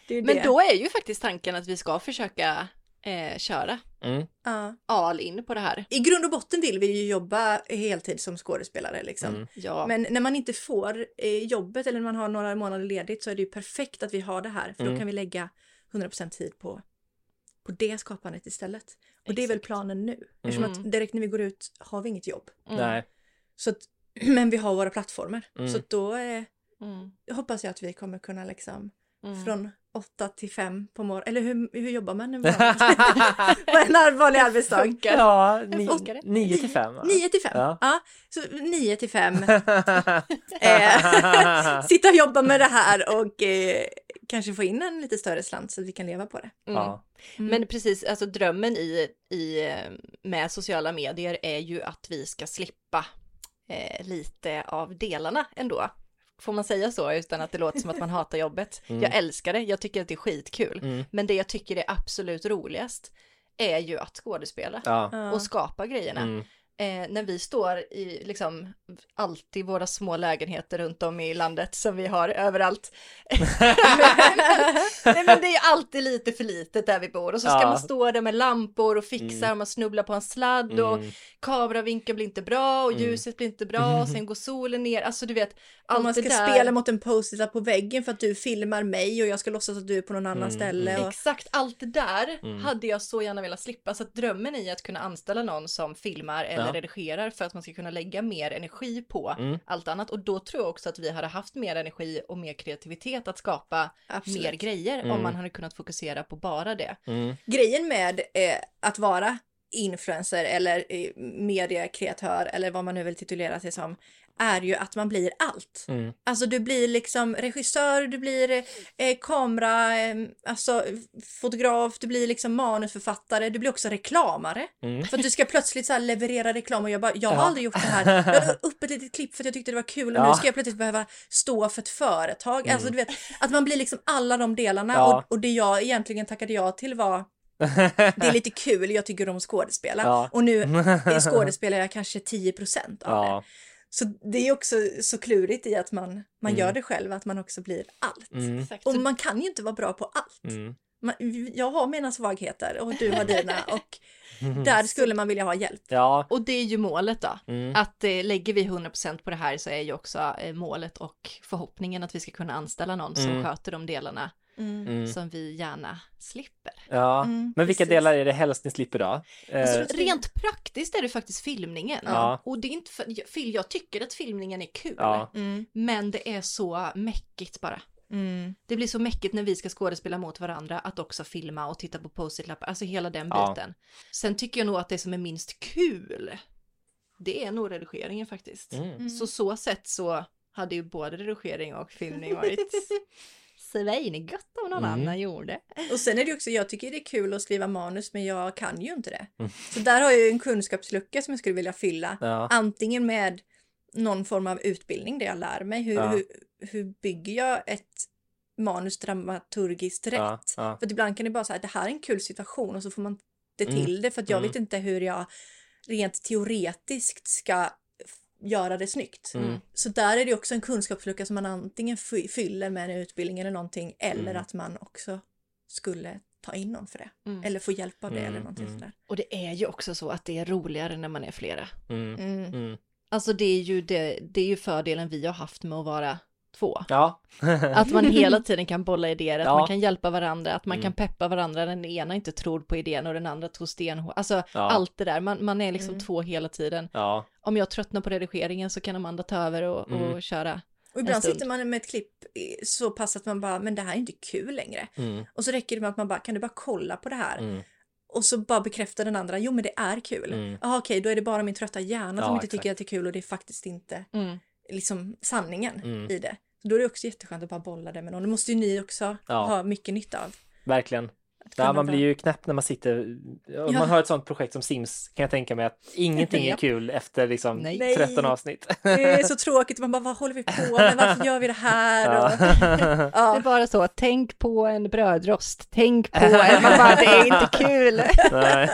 det är Men det. då är ju faktiskt tanken att vi ska försöka eh, köra Mm. Ja. all in på det här. I grund och botten vill vi ju jobba heltid som skådespelare liksom. Mm. Ja, Men när man inte får eh, jobbet eller när man har några månader ledigt så är det ju perfekt att vi har det här för Mm. då kan vi lägga 100% tid på, på det skapandet istället. Och det är väl planen nu. Eftersom Mm. att direkt när vi går ut har vi inget jobb. Nej. Så att, men vi har våra plattformar. Mm. Så att då eh, Mm. hoppas jag att vi kommer kunna liksom Mm. från 8 till 5 på morgonen. Eller hur, hur jobbar man en vanlig, en vanlig arbetsdag? Ja, ni, Funkar det? 9 till 5. 9 till 5. Ja. Ja. så 9 till 5. Eh, sitta och jobba med det här och eh, kanske få in en lite större slant så att vi kan leva på det. Mm. ja. Men precis, alltså drömmen i, i, eh, med sociala medier är ju att vi ska slippa eh, lite av delarna ändå. Får man säga så utan att det låter som att man hatar jobbet? Jag älskar det, jag tycker att det är skitkul. Mm. Men det jag tycker är absolut roligast är ju att skådespela Ja. och skapa grejerna. Mm. Eh, när vi står i liksom alltid våra små lägenheter runt om i landet som vi har överallt. Nej men det är ju alltid lite för litet där vi bor och så ska Ja. man stå där med lampor och fixa Mm. och man snubblar på en sladd och Mm. kameravinkeln blir inte bra och Mm. ljuset blir inte bra och sen går solen ner. Alltså du vet, allt man ska där. spela mot en post på väggen för att du filmar mig och jag ska låtsas att du är på någon annan Mm, ställe. Och, Exakt, allt det där Mm. hade jag så gärna velat slippa. Så att drömmen i att kunna anställa någon som filmar eller Ja. redigerar för att man ska kunna lägga mer energi på Mm. allt annat. Och då tror jag också att vi hade haft mer energi och mer kreativitet att skapa Absolut. mer grejer Mm. om man hade kunnat fokusera på bara det. Mm. Grejen med eh, att vara influencer eller eh, mediekreatör eller vad man nu vill titulera sig som är ju att man blir allt. Mm. Alltså du blir liksom regissör, du blir eh, kamera, eh, alltså fotograf, du blir liksom manusförfattare, du blir också reklamare. Mm. För att du ska plötsligt så leverera reklam och jag bara, jag har Ja. aldrig gjort det här. Jag la upp ett litet klipp för att jag tyckte det var kul och Ja. nu ska jag plötsligt behöva stå för ett företag. Alltså du vet, att man blir liksom alla de delarna Ja. och, och det jag egentligen tackade ja till var det är lite kul, jag tycker om att skådespela. Ja. Och nu är skådespelar jag kanske 10% av det. Ja. Så det är också så klurigt i att man, man Mm. gör det själv, att man också blir allt. Mm. Och man kan ju inte vara bra på allt. Mm. Man, jag har mina svagheter och du har dina och där skulle man vilja ha hjälp. Ja. Och det är ju målet då. Mm. Att eh, lägger vi 100% på det här så är ju också eh, målet och förhoppningen att vi ska kunna anställa någon som Mm. sköter de delarna Mm. som vi gärna slipper. Ja. Mm, Men vilka precis. delar är det helst ni slipper då? Eh, Alltså, rent praktiskt är det faktiskt filmningen. Ja. Och det är inte för, jag, fil- jag tycker att filmningen är kul. Ja. Mm. Men det är så mäckigt bara. Mm. Det blir så mäckigt när vi ska skådespela mot varandra att också filma och titta på post-it-lappar, alltså hela den Ja. biten. Sen tycker jag nog att det som är minst kul, det är nog redigeringen faktiskt. Mm. Så så sätt så hade ju både redigering och filmning varit svingott om någon Mm. annan gjorde. Och sen är det också, jag tycker det är kul att skriva manus men jag kan ju inte det. Mm. Så där har jag ju en kunskapslucka som jag skulle vilja fylla. Ja. Antingen med någon form av utbildning där jag lär mig hur, Ja. hur, hur bygger jag ett manus dramaturgiskt rätt. Ja. Ja. För att ibland kan det bara säga det här är en kul situation och så får man det Mm. till det för att jag Mm. vet inte hur jag rent teoretiskt ska göra det snyggt. Mm. Så där är det också en kunskapslucka som man antingen fy- fyller med en utbildning eller någonting eller Mm. att man också skulle ta in någon för det. Mm. Eller få hjälp av det Mm, eller någonting mm. sådär. Och det är ju också så att det är roligare när man är flera. Mm. Mm. Mm. Alltså det är ju, det, det är ju fördelen vi har haft med att vara två. Ja. Att man hela tiden kan bolla idéer, att Ja. man kan hjälpa varandra, att man Mm. kan peppa varandra, den ena inte tror på idén och den andra tror stenhårt. Alltså Ja. allt det där, man, man är liksom Mm. två hela tiden. Ja. Om jag tröttnar på redigeringen så kan Amanda ta över och, och Mm. köra. Och ibland sitter man med ett klipp så pass att man bara, men det här är inte kul längre. Mm. Och så räcker det med att man bara, kan du bara kolla på det här? Mm. Och så bara bekräftar den andra, jo men det är kul. Mm. Jaha okej, då är det bara min trötta hjärna som inte exakt. tycker att det är kul och det är faktiskt inte Mm. liksom sanningen Mm. i det. Så då är det också jätteskönt att bara bolla det med någon. Det måste ju ni också Ja. ha mycket nytta av. Verkligen. Ja, man blir ju knäpp när man sitter, om Ja. man har ett sånt projekt som Sims kan jag tänka mig att ingenting är kul efter liksom Nej. Nej. 13 avsnitt. Det är så tråkigt, man bara vad håller vi på med, varför gör vi det här? Och, Det är ja. bara så, tänk på en brödrost, tänk på en, man bara, det är inte kul. Nej.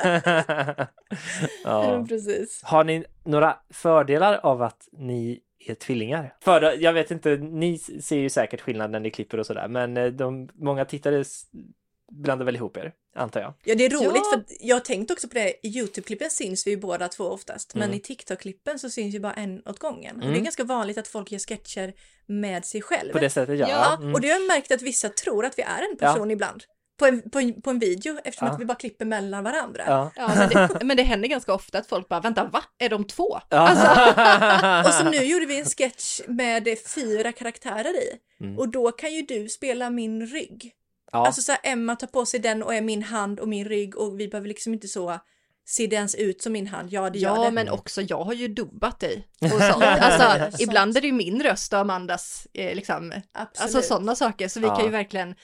ja. precis. Har ni några fördelar av att ni är tvillingar? För, jag vet inte, ni ser ju säkert skillnad när ni klipper och sådär, men eh, de, många tittare blandar väl ihop er, antar jag. Ja det är roligt Ja. för jag har tänkt också på det, i YouTube-klippen syns vi ju båda två oftast, men Mm. i TikTok-klippen så syns ju bara en åt gången. Och det Mm. är ganska vanligt att folk gör sketcher med sig själv. På det sättet, ja. Ja, Mm. och det har jag märkt att vissa tror att vi är en person ibland. På en, på en, på en video eftersom Ja. att vi bara klipper mellan varandra. Ja. Ja, men det, men det händer ganska ofta att folk bara, vänta, va? Är de två? Ja. Och så nu gjorde vi en sketch med fyra karaktärer i. Mm. Och då kan ju du spela min rygg. ja. Alltså så här, Emma tar på sig den och är min hand och min rygg och vi behöver liksom inte så se det ens ut som min hand. Ja, det gör Ja, det. men också jag har ju dubbat dig och sånt. Alltså, ibland är det ju min röst och Amandas, eh, liksom, Absolut. alltså sådana saker. Så vi Ja. kan ju verkligen,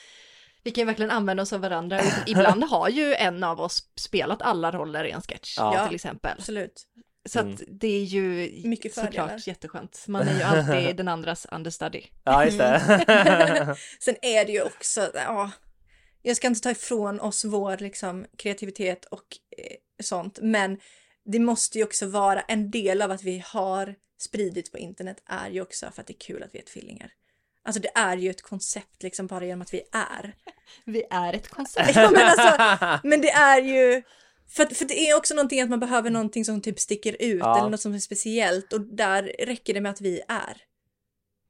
vi kan ju verkligen använda oss av varandra. Ibland har ju en av oss spelat alla roller i en sketch, Ja. till exempel. Absolut. Så Mm. att det är ju Mycket fördelar. såklart jätteskönt. Man är ju alltid den andras understudy. ja, just det. Sen är det ju också, ja, jag ska inte ta ifrån oss vår liksom, kreativitet och eh, sånt, men det måste ju också vara en del av att vi har spridit på internet är ju också för att det är kul att vi är tvillingar. Alltså det är ju ett koncept liksom bara genom att vi är. Vi är ett koncept. Ja, men, alltså, men det är ju, för, för det är också någonting att man behöver någonting som typ sticker ut Ja. eller något som är speciellt och där räcker det med att vi är.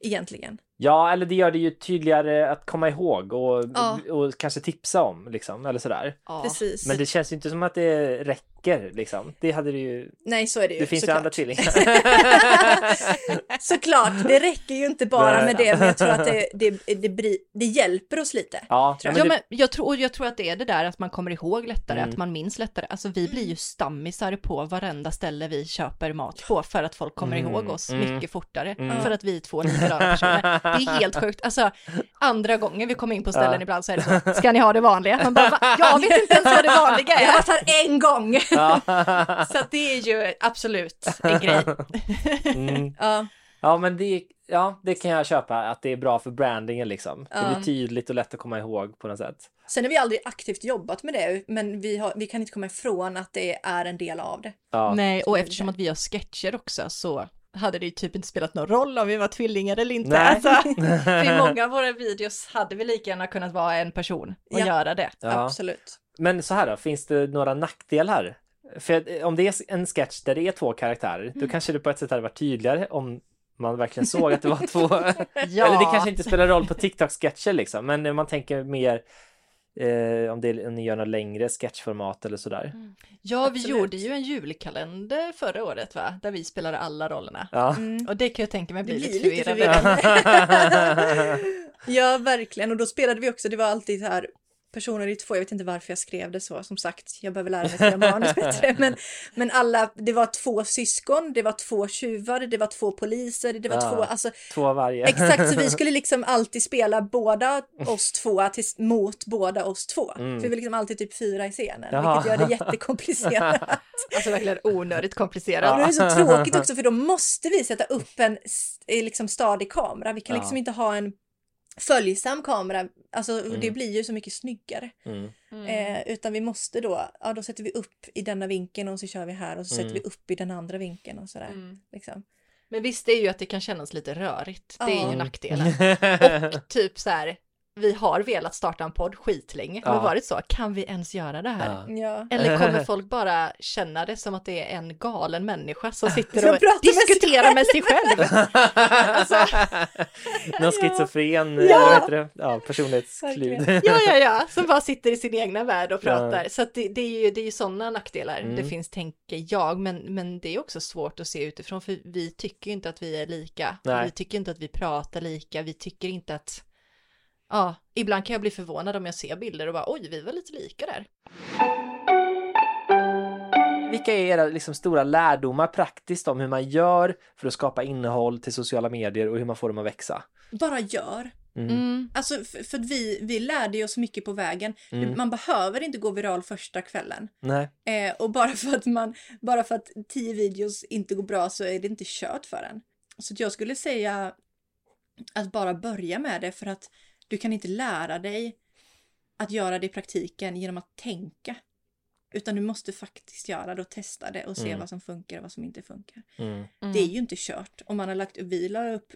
Egentligen. Ja, eller det gör det ju tydligare att komma ihåg och, Ja. och kanske tipsa om liksom, eller sådär. Ja. Precis. Men det känns ju inte som att det räcker liksom. Det hade det ju. Nej, så är det ju. Det finns ju såklart. andra tvillingar. Såklart, det räcker ju inte bara med det, men jag tror att det, det, det, bri- det hjälper oss lite. ja, Tror men Ja, det, men jag tror, jag tror att det är det där att man kommer ihåg lättare, Mm. att man minns lättare. Alltså vi blir ju stammisar på varenda ställe vi köper mat på för att folk kommer Mm, ihåg oss mm. mycket fortare. Mm. För att vi är två likadana personer. Det är helt sjukt. Alltså andra gången vi kommer in på ställen Ja. ibland så är det så, ska ni ha det vanliga? Man bara, "Va? jag vet inte ens vad det vanliga Jag har är. varit här en gång! ja. Så det är ju absolut en grej. Mm. Ja, ja, men det, ja, det kan jag köpa att det är bra för brandingen liksom. Det blir tydligt och lätt att komma ihåg på något sätt. sen har vi aldrig aktivt jobbat med det, men vi, har, vi kan inte komma ifrån att det är en del av det. Ja. Nej, och eftersom att vi har sketcher också så hade det ju typ inte spelat någon roll om vi var tvillingar eller inte. Nej. Alltså, för i många av våra videos hade vi lika gärna kunnat vara en person och Ja. göra det. Ja. Absolut. Men så här då, finns det några nackdelar? För om det är en sketch där det är två karaktärer, då kanske det på ett sätt hade varit tydligare om man verkligen såg att det var två. Ja. Eller det kanske inte spelar roll på TikTok-sketcher liksom, men man tänker mer eh, om, det, om ni gör något längre sketchformat eller sådär. Ja, vi Absolut. gjorde ju en julkalender förra året va? Där vi spelade alla rollerna. Ja. Och det kan jag tänka mig blir blir lite förvirrande. ja, verkligen. Och då spelade vi också, det var alltid så här personer i två, jag vet inte varför jag skrev det så, som sagt, jag behöver lära mig skriva manus bättre, men, men alla, det var två syskon, det var två tjuvar, det var två poliser, det var Ja. två, alltså Två av varje. Exakt, så vi skulle liksom alltid spela båda oss två tills, mot båda oss två. Mm. För vi var liksom alltid typ fyra i scenen, Jaha. vilket gör det jättekomplicerat. Alltså verkligen onödigt komplicerat. det är så tråkigt också för då måste vi sätta upp en eh, liksom stadig kamera. Vi kan Ja. liksom inte ha en följsam kamera, alltså Mm. det blir ju så mycket snyggare. Mm. Eh, utan vi måste då, ja då sätter vi upp i denna vinkeln och så kör vi här och så Mm. sätter vi upp i den andra vinkeln och sådär. Mm. Liksom. Men visst det är ju att det kan kännas lite rörigt. Det är Ja. ju nackdelen. Och typ så här, vi har velat starta en podd skitlänge. Har Ja. det varit så? Kan vi ens göra det här? Ja. Ja. Eller kommer folk bara känna det som att det är en galen människa som sitter och diskuterar med sig själv? Någon schizofren Ja. det? Ja, personlighetsklyv. Verkligen. Ja, ja, ja, som bara sitter i sin egna värld och Ja. pratar. Så att det, det är ju, det är ju sådana nackdelar Mm. det finns, tänker jag. Men, men det är också svårt att se utifrån, för vi tycker inte att vi är lika. Nej. Vi tycker inte att vi pratar lika. Vi tycker inte att... Ja, ibland kan jag bli förvånad om jag ser bilder och bara oj, vi var lite lika där. Vilka är era liksom, stora lärdomar praktiskt om hur man gör för att skapa innehåll till sociala medier och hur man får dem att växa? Bara gör. Mm. Mm. Alltså för, för att vi, vi lärde oss mycket på vägen. Mm. Man behöver inte gå viral första kvällen. Nej. Eh, och bara för, att man, bara för att tio videos inte går bra så är det inte kört för en. Så jag skulle säga att bara börja med det för att du kan inte lära dig att göra det i praktiken genom att tänka. Utan du måste faktiskt göra det och testa det och se Mm. vad som funkar och vad som inte funkar. Mm. Det är ju inte kört. Om man har lagt upp, vi la upp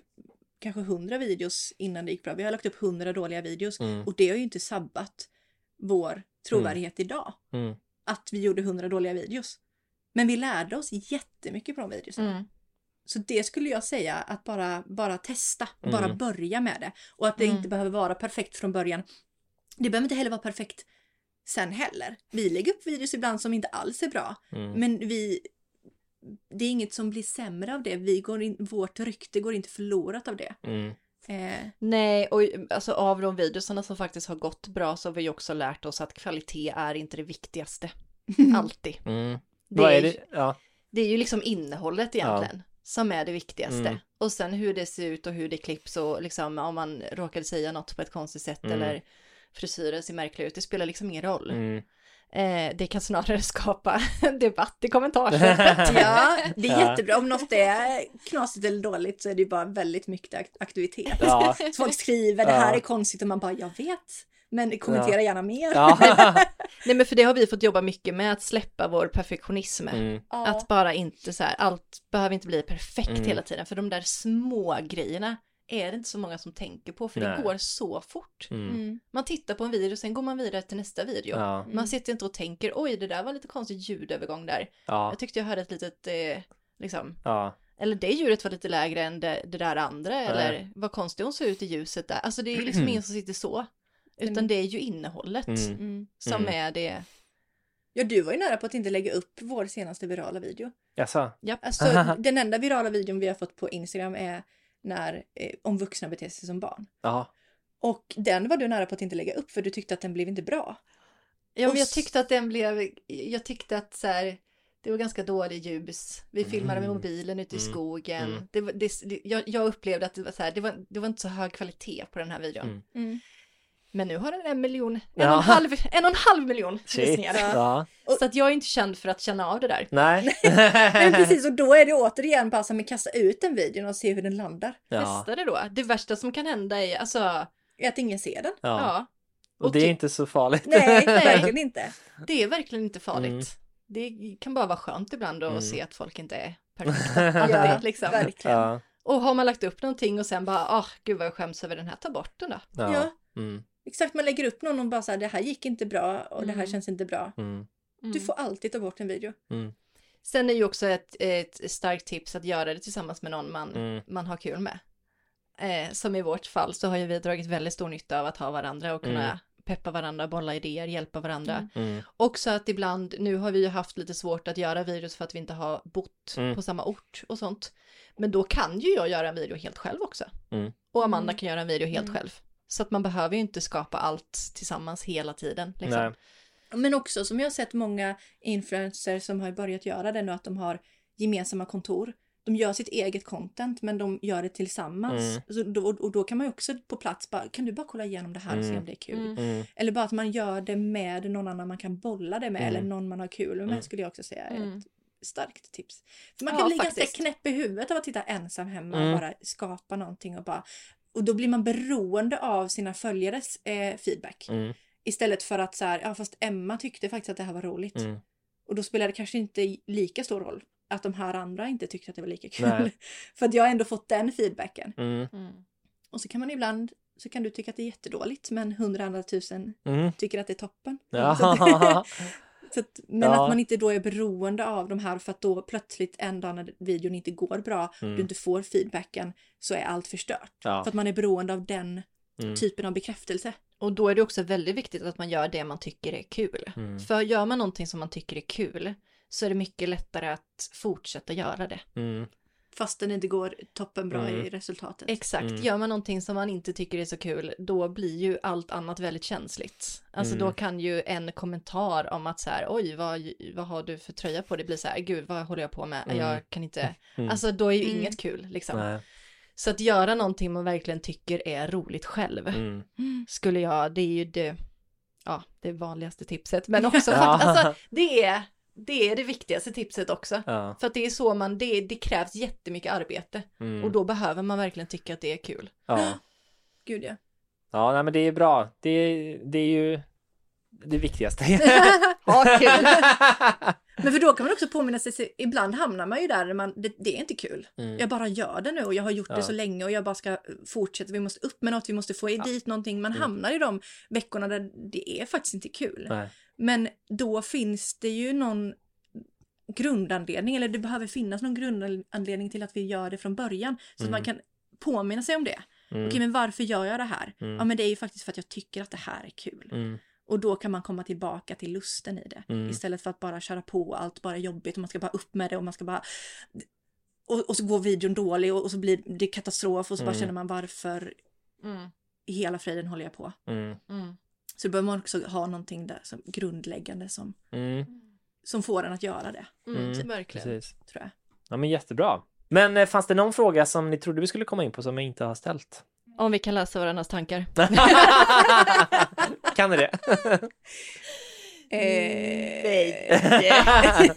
kanske 100 videos innan det gick bra. Vi har lagt upp 100 dåliga videos Mm. och det har ju inte sabbat vår trovärdighet idag. Mm. Att vi gjorde 100 dåliga videos. Men vi lärde oss jättemycket på de videos. Mm. Så det skulle jag säga att bara, bara testa och bara Mm. börja med det. Och att det Mm. inte behöver vara perfekt från början. det behöver inte heller vara perfekt sen heller. Vi lägger upp videos ibland som inte alls är bra. Mm. Men vi, det är inget som blir sämre av det. Vi går in, vårt rykte går inte förlorat av det. Mm. Eh, Nej, och alltså av de videorna som faktiskt har gått bra så har vi också lärt oss att kvalitet är inte det viktigaste. Alltid. Mm. Det är är, det? Ja. det är ju liksom innehållet egentligen som är det viktigaste. Mm. Och sen hur det ser ut och hur det klipps och liksom om man råkade säga något på ett konstigt sätt Mm. eller frisyren ser märklig ut, det spelar liksom ingen roll. Mm. Eh, det kan snarare skapa debatt i kommentarsfältet. ja, det är Ja. jättebra. Om något är knasigt eller dåligt så är det ju bara väldigt mycket akt- aktivitet. Ja. Så folk skriver det här Ja. är konstigt och man bara jag vet. Men kommentera gärna mer. Ja. Nej men för det har vi fått jobba mycket med, att släppa vår perfektionism. Mm. Ja. Att bara inte så här, allt behöver inte bli perfekt Mm. hela tiden. För de där små grejerna är det inte så många som tänker på, för Nej. det går så fort. Mm. Mm. Man tittar på en video, sen går man vidare till nästa video. Ja. Man sitter inte och tänker, oj det där var lite konstig ljudövergång där. Ja. Jag tyckte jag hörde ett litet, eh, liksom, Ja. eller det ljudet var lite lägre än det, det där andra, eller vad konstigt hon såg ut i ljuset där. Alltså det är ju liksom ingen som sitter så. Utan det är ju innehållet Mm. Mm. som Mm. är det. Ja, du var ju nära på att inte lägga upp vår senaste virala video. Jaså? Alltså, den enda virala videon vi har fått på Instagram är när, eh, om vuxna beter sig som barn. Ja. Och den var du nära på att inte lägga upp för du tyckte att den blev inte bra. Ja, men jag tyckte att den blev, jag tyckte att så här, det var ganska dålig ljus. Vi filmade med Mm. mobilen ute i Mm. skogen. Mm. Det, det, jag, jag upplevde att det var så här, det var, det var inte så hög kvalitet på den här videon. Mm. Men nu har den en miljon, en, Ja. och, en, halv, en och en halv miljon Shit. visningar. Ja. Så att jag är inte känd för att känna av det där. Nej. Men precis, och då är det återigen bara som att kasta ut den videon och se hur den landar. Ja. Testa det då. Det värsta som kan hända är, alltså, Är att ingen ser den. ja, Ja. Och Och det är inte så farligt. Nej, Nej. verkligen inte. det är verkligen inte farligt. Mm. Det kan bara vara skönt ibland att Mm. se att folk inte är perfekta. Alltid, Ja, liksom. verkligen. Ja. Och har man lagt upp någonting och sen bara, ah, gud vad jag skäms över den här, ta bort den då. Ja. Ja. Mm. Exakt, man lägger upp någon och bara så här, det här gick inte bra och det här Mm. känns inte bra. Mm. Du får alltid ta bort en video. Mm. Sen är ju också ett, ett starkt tips att göra det tillsammans med någon man, Mm. man har kul med. Eh, som i vårt fall så har ju vi dragit väldigt stor nytta av att ha varandra och kunna Mm. peppa varandra, bolla idéer, hjälpa varandra. Mm. Också att ibland, nu har vi ju haft lite svårt att göra videos för att vi inte har bott Mm. på samma ort och sånt. Men då kan ju jag göra en video helt själv också. Mm. Och Amanda kan göra en video helt själv. Så att man behöver ju inte skapa allt tillsammans hela tiden. Liksom. Nej. Men också som jag har sett många influencers som har börjat göra det nu att de har gemensamma kontor. De gör sitt eget content men de gör det tillsammans. Mm. Så då, och då kan man ju också på plats bara, kan du bara kolla igenom det här och se Mm. om det är kul? Mm. Mm. Eller bara att man gör det med någon annan man kan bolla det med Mm. eller någon man har kul med Mm. skulle jag också säga är ett starkt tips. För man Ja, kan bli faktiskt. ganska knäpp i huvudet av att sitta ensam hemma Mm. och bara skapa någonting och bara och då blir man beroende av sina följares eh, feedback. Mm. Istället för att så här, ja fast Emma tyckte faktiskt att det här var roligt. Mm. Och då spelar det kanske inte lika stor roll att de här andra inte tyckte att det var lika kul. Nej. för att jag har ändå fått den feedbacken. Mm. Mm. Och så kan man ibland, så kan du tycka att det är jättedåligt men hundra andra tusen Mm. tycker att det är toppen. Ja. Så att, men Ja. att man inte då är beroende av de här för att då plötsligt en dag när videon inte går bra, Mm. du inte får feedbacken, så är allt förstört. Ja. För att man är beroende av den Mm. typen av bekräftelse. Och då är det också väldigt viktigt att man gör det man tycker är kul. Mm. För gör man någonting som man tycker är kul så är det mycket lättare att fortsätta göra det. Mm. Fast den inte går toppenbra Mm. i resultatet. Exakt, Mm. gör man någonting som man inte tycker är så kul, då blir ju allt annat väldigt känsligt. Alltså Mm. då kan ju en kommentar om att så här, oj, vad, vad har du för tröja på? Det blir så här, gud, vad håller jag på med? Mm. Jag kan inte, Mm. alltså då är ju Mm. inget kul liksom. Nej. Så att göra någonting man verkligen tycker är roligt själv, Mm. skulle jag, det är ju det, ja, det vanligaste tipset, men också för Ja. att, alltså, det är, det är det viktigaste tipset också. Ja. För att det är så man, det, det krävs jättemycket arbete Mm. och då behöver man verkligen tycka att det är kul. Ja. Gud ja. Ja, nej, men det är bra. Det, det är ju det viktigaste. Ha kul! Men för då kan man också påminna sig, ibland hamnar man ju där, man, det, det är inte kul. Mm. Jag bara gör det nu och jag har gjort Ja. det så länge och jag bara ska fortsätta, vi måste upp med något, vi måste få dit någonting. Man Mm. hamnar i de veckorna där det är faktiskt inte kul. Nej. Men då finns det ju någon grundanledning, eller det behöver finnas någon grundanledning till att vi gör det från början. Så att Mm. man kan påminna sig om det. Okej, men varför gör jag det här? Ja, men det är ju faktiskt för att jag tycker att det här är kul. Mm. Och då kan man komma tillbaka till lusten i det. Mm. Istället för att bara köra på allt bara jobbigt och man ska bara upp med det och man ska bara... Och, och så går videon dålig och, och så blir det katastrof och så bara Mm. känner man varför Mm. i hela friden håller jag på. Mm. Mm. Så då behöver man också ha någonting där som grundläggande som, Mm. som får en att göra det, Mm. Verkligen. Precis. tror jag. Ja, men jättebra. Men eh, fanns det någon fråga som ni trodde vi skulle komma in på som jag inte har ställt? Om vi kan läsa varandras tankar. kan ni det? Eh, Nej.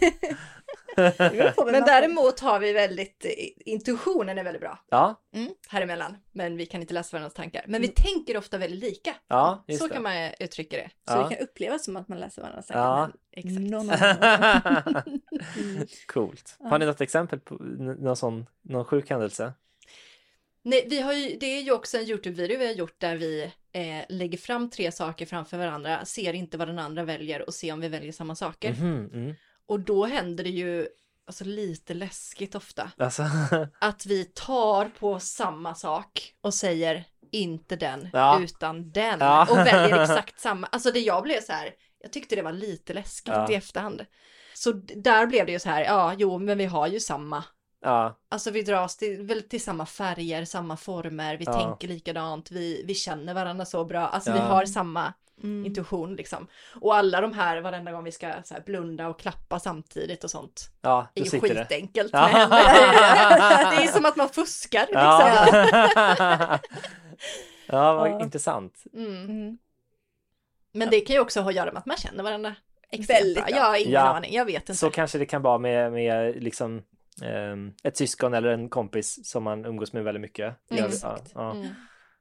Men däremot har vi väldigt, eh, intuitionen är väldigt bra Ja, här emellan. Men vi kan inte läsa varandras tankar. Men vi tänker ofta väldigt lika. ja, just Så det. kan man uttrycka det. Så Ja. det kan upplevas som att man läser varandras Ja. tankar. Exakt. men någon annan- Coolt. Har ni något exempel på någon sån, någon sjuk händelse? Nej, vi har ju, det är ju också en YouTube-video vi har gjort där vi eh, lägger fram tre saker framför varandra, ser inte vad den andra väljer och ser om vi väljer samma saker. Mhm, mm. Och då händer det ju alltså, lite läskigt ofta. Alltså, Att vi tar på samma sak och säger inte den Ja. utan den Ja. och väljer exakt samma. Alltså det jag blev så här, jag tyckte det var lite läskigt Ja. i efterhand. Så där blev det ju så här, ja jo men vi har ju samma. Ja, Alltså vi dras till, väl till samma färger, samma former, vi Ja. tänker likadant, vi, vi känner varandra så bra, alltså vi Ja. har samma Mm. intuition liksom. Och alla de här, varenda gång vi ska så här, blunda och klappa samtidigt och sånt, ja, är ju sitter det. skitenkelt Ja. med händer. Det är som att man fuskar liksom. Ja, ja vad Ja. intressant. Mm. Mm. Men det kan ju också ha att göra med att man känner varandra Väldigt bra. Jag har ingen Ja. aning, jag vet inte. Så kanske det kan vara med, med liksom ett syskon eller en kompis som man umgås med väldigt mycket. Mm, Ja, exakt. ja. Mm.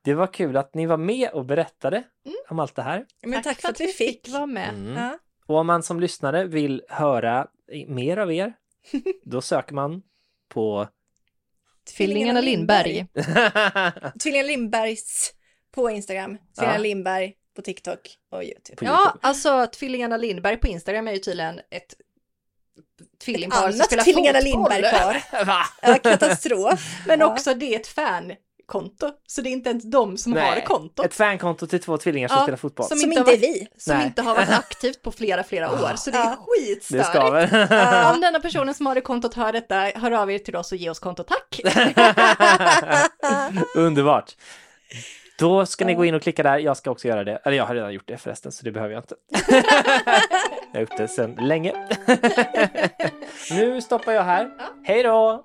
Det var kul att ni var med och berättade om allt det här. Men tack, för att vi fick. vara med. Mm. Ja. Och om man som lyssnare vill höra mer av er, då söker man på Tvillingarna Lindberg. Tvillingarna Lindbergs på Instagram, Tvillingarna Ja. Lindberg på TikTok och YouTube. på Ja, alltså Tvillingarna Lindberg på Instagram är ju tydligen ett tvillingpar som spelar Tvillingarna. Lindberg-par. Va? Ja, katastrof. Men Ja. också det är ett fankonto, så det är inte ens de som har kontot. Ett fankonto till två tvillingar som Ja, spelar fotboll. som Som inte är varit- vi. Som Nej. inte har varit aktivt på flera, flera år. Så det är. Det skitstörigt. skaver. Om denna personen som har det kontot hör detta, hör av er till oss och ge oss konto, tack! Underbart. Då ska ni gå in och klicka där. Jag ska också göra det. Eller jag har redan gjort det förresten, så det behöver jag inte. jag har gjort det sedan länge. nu stoppar jag här. Hej då!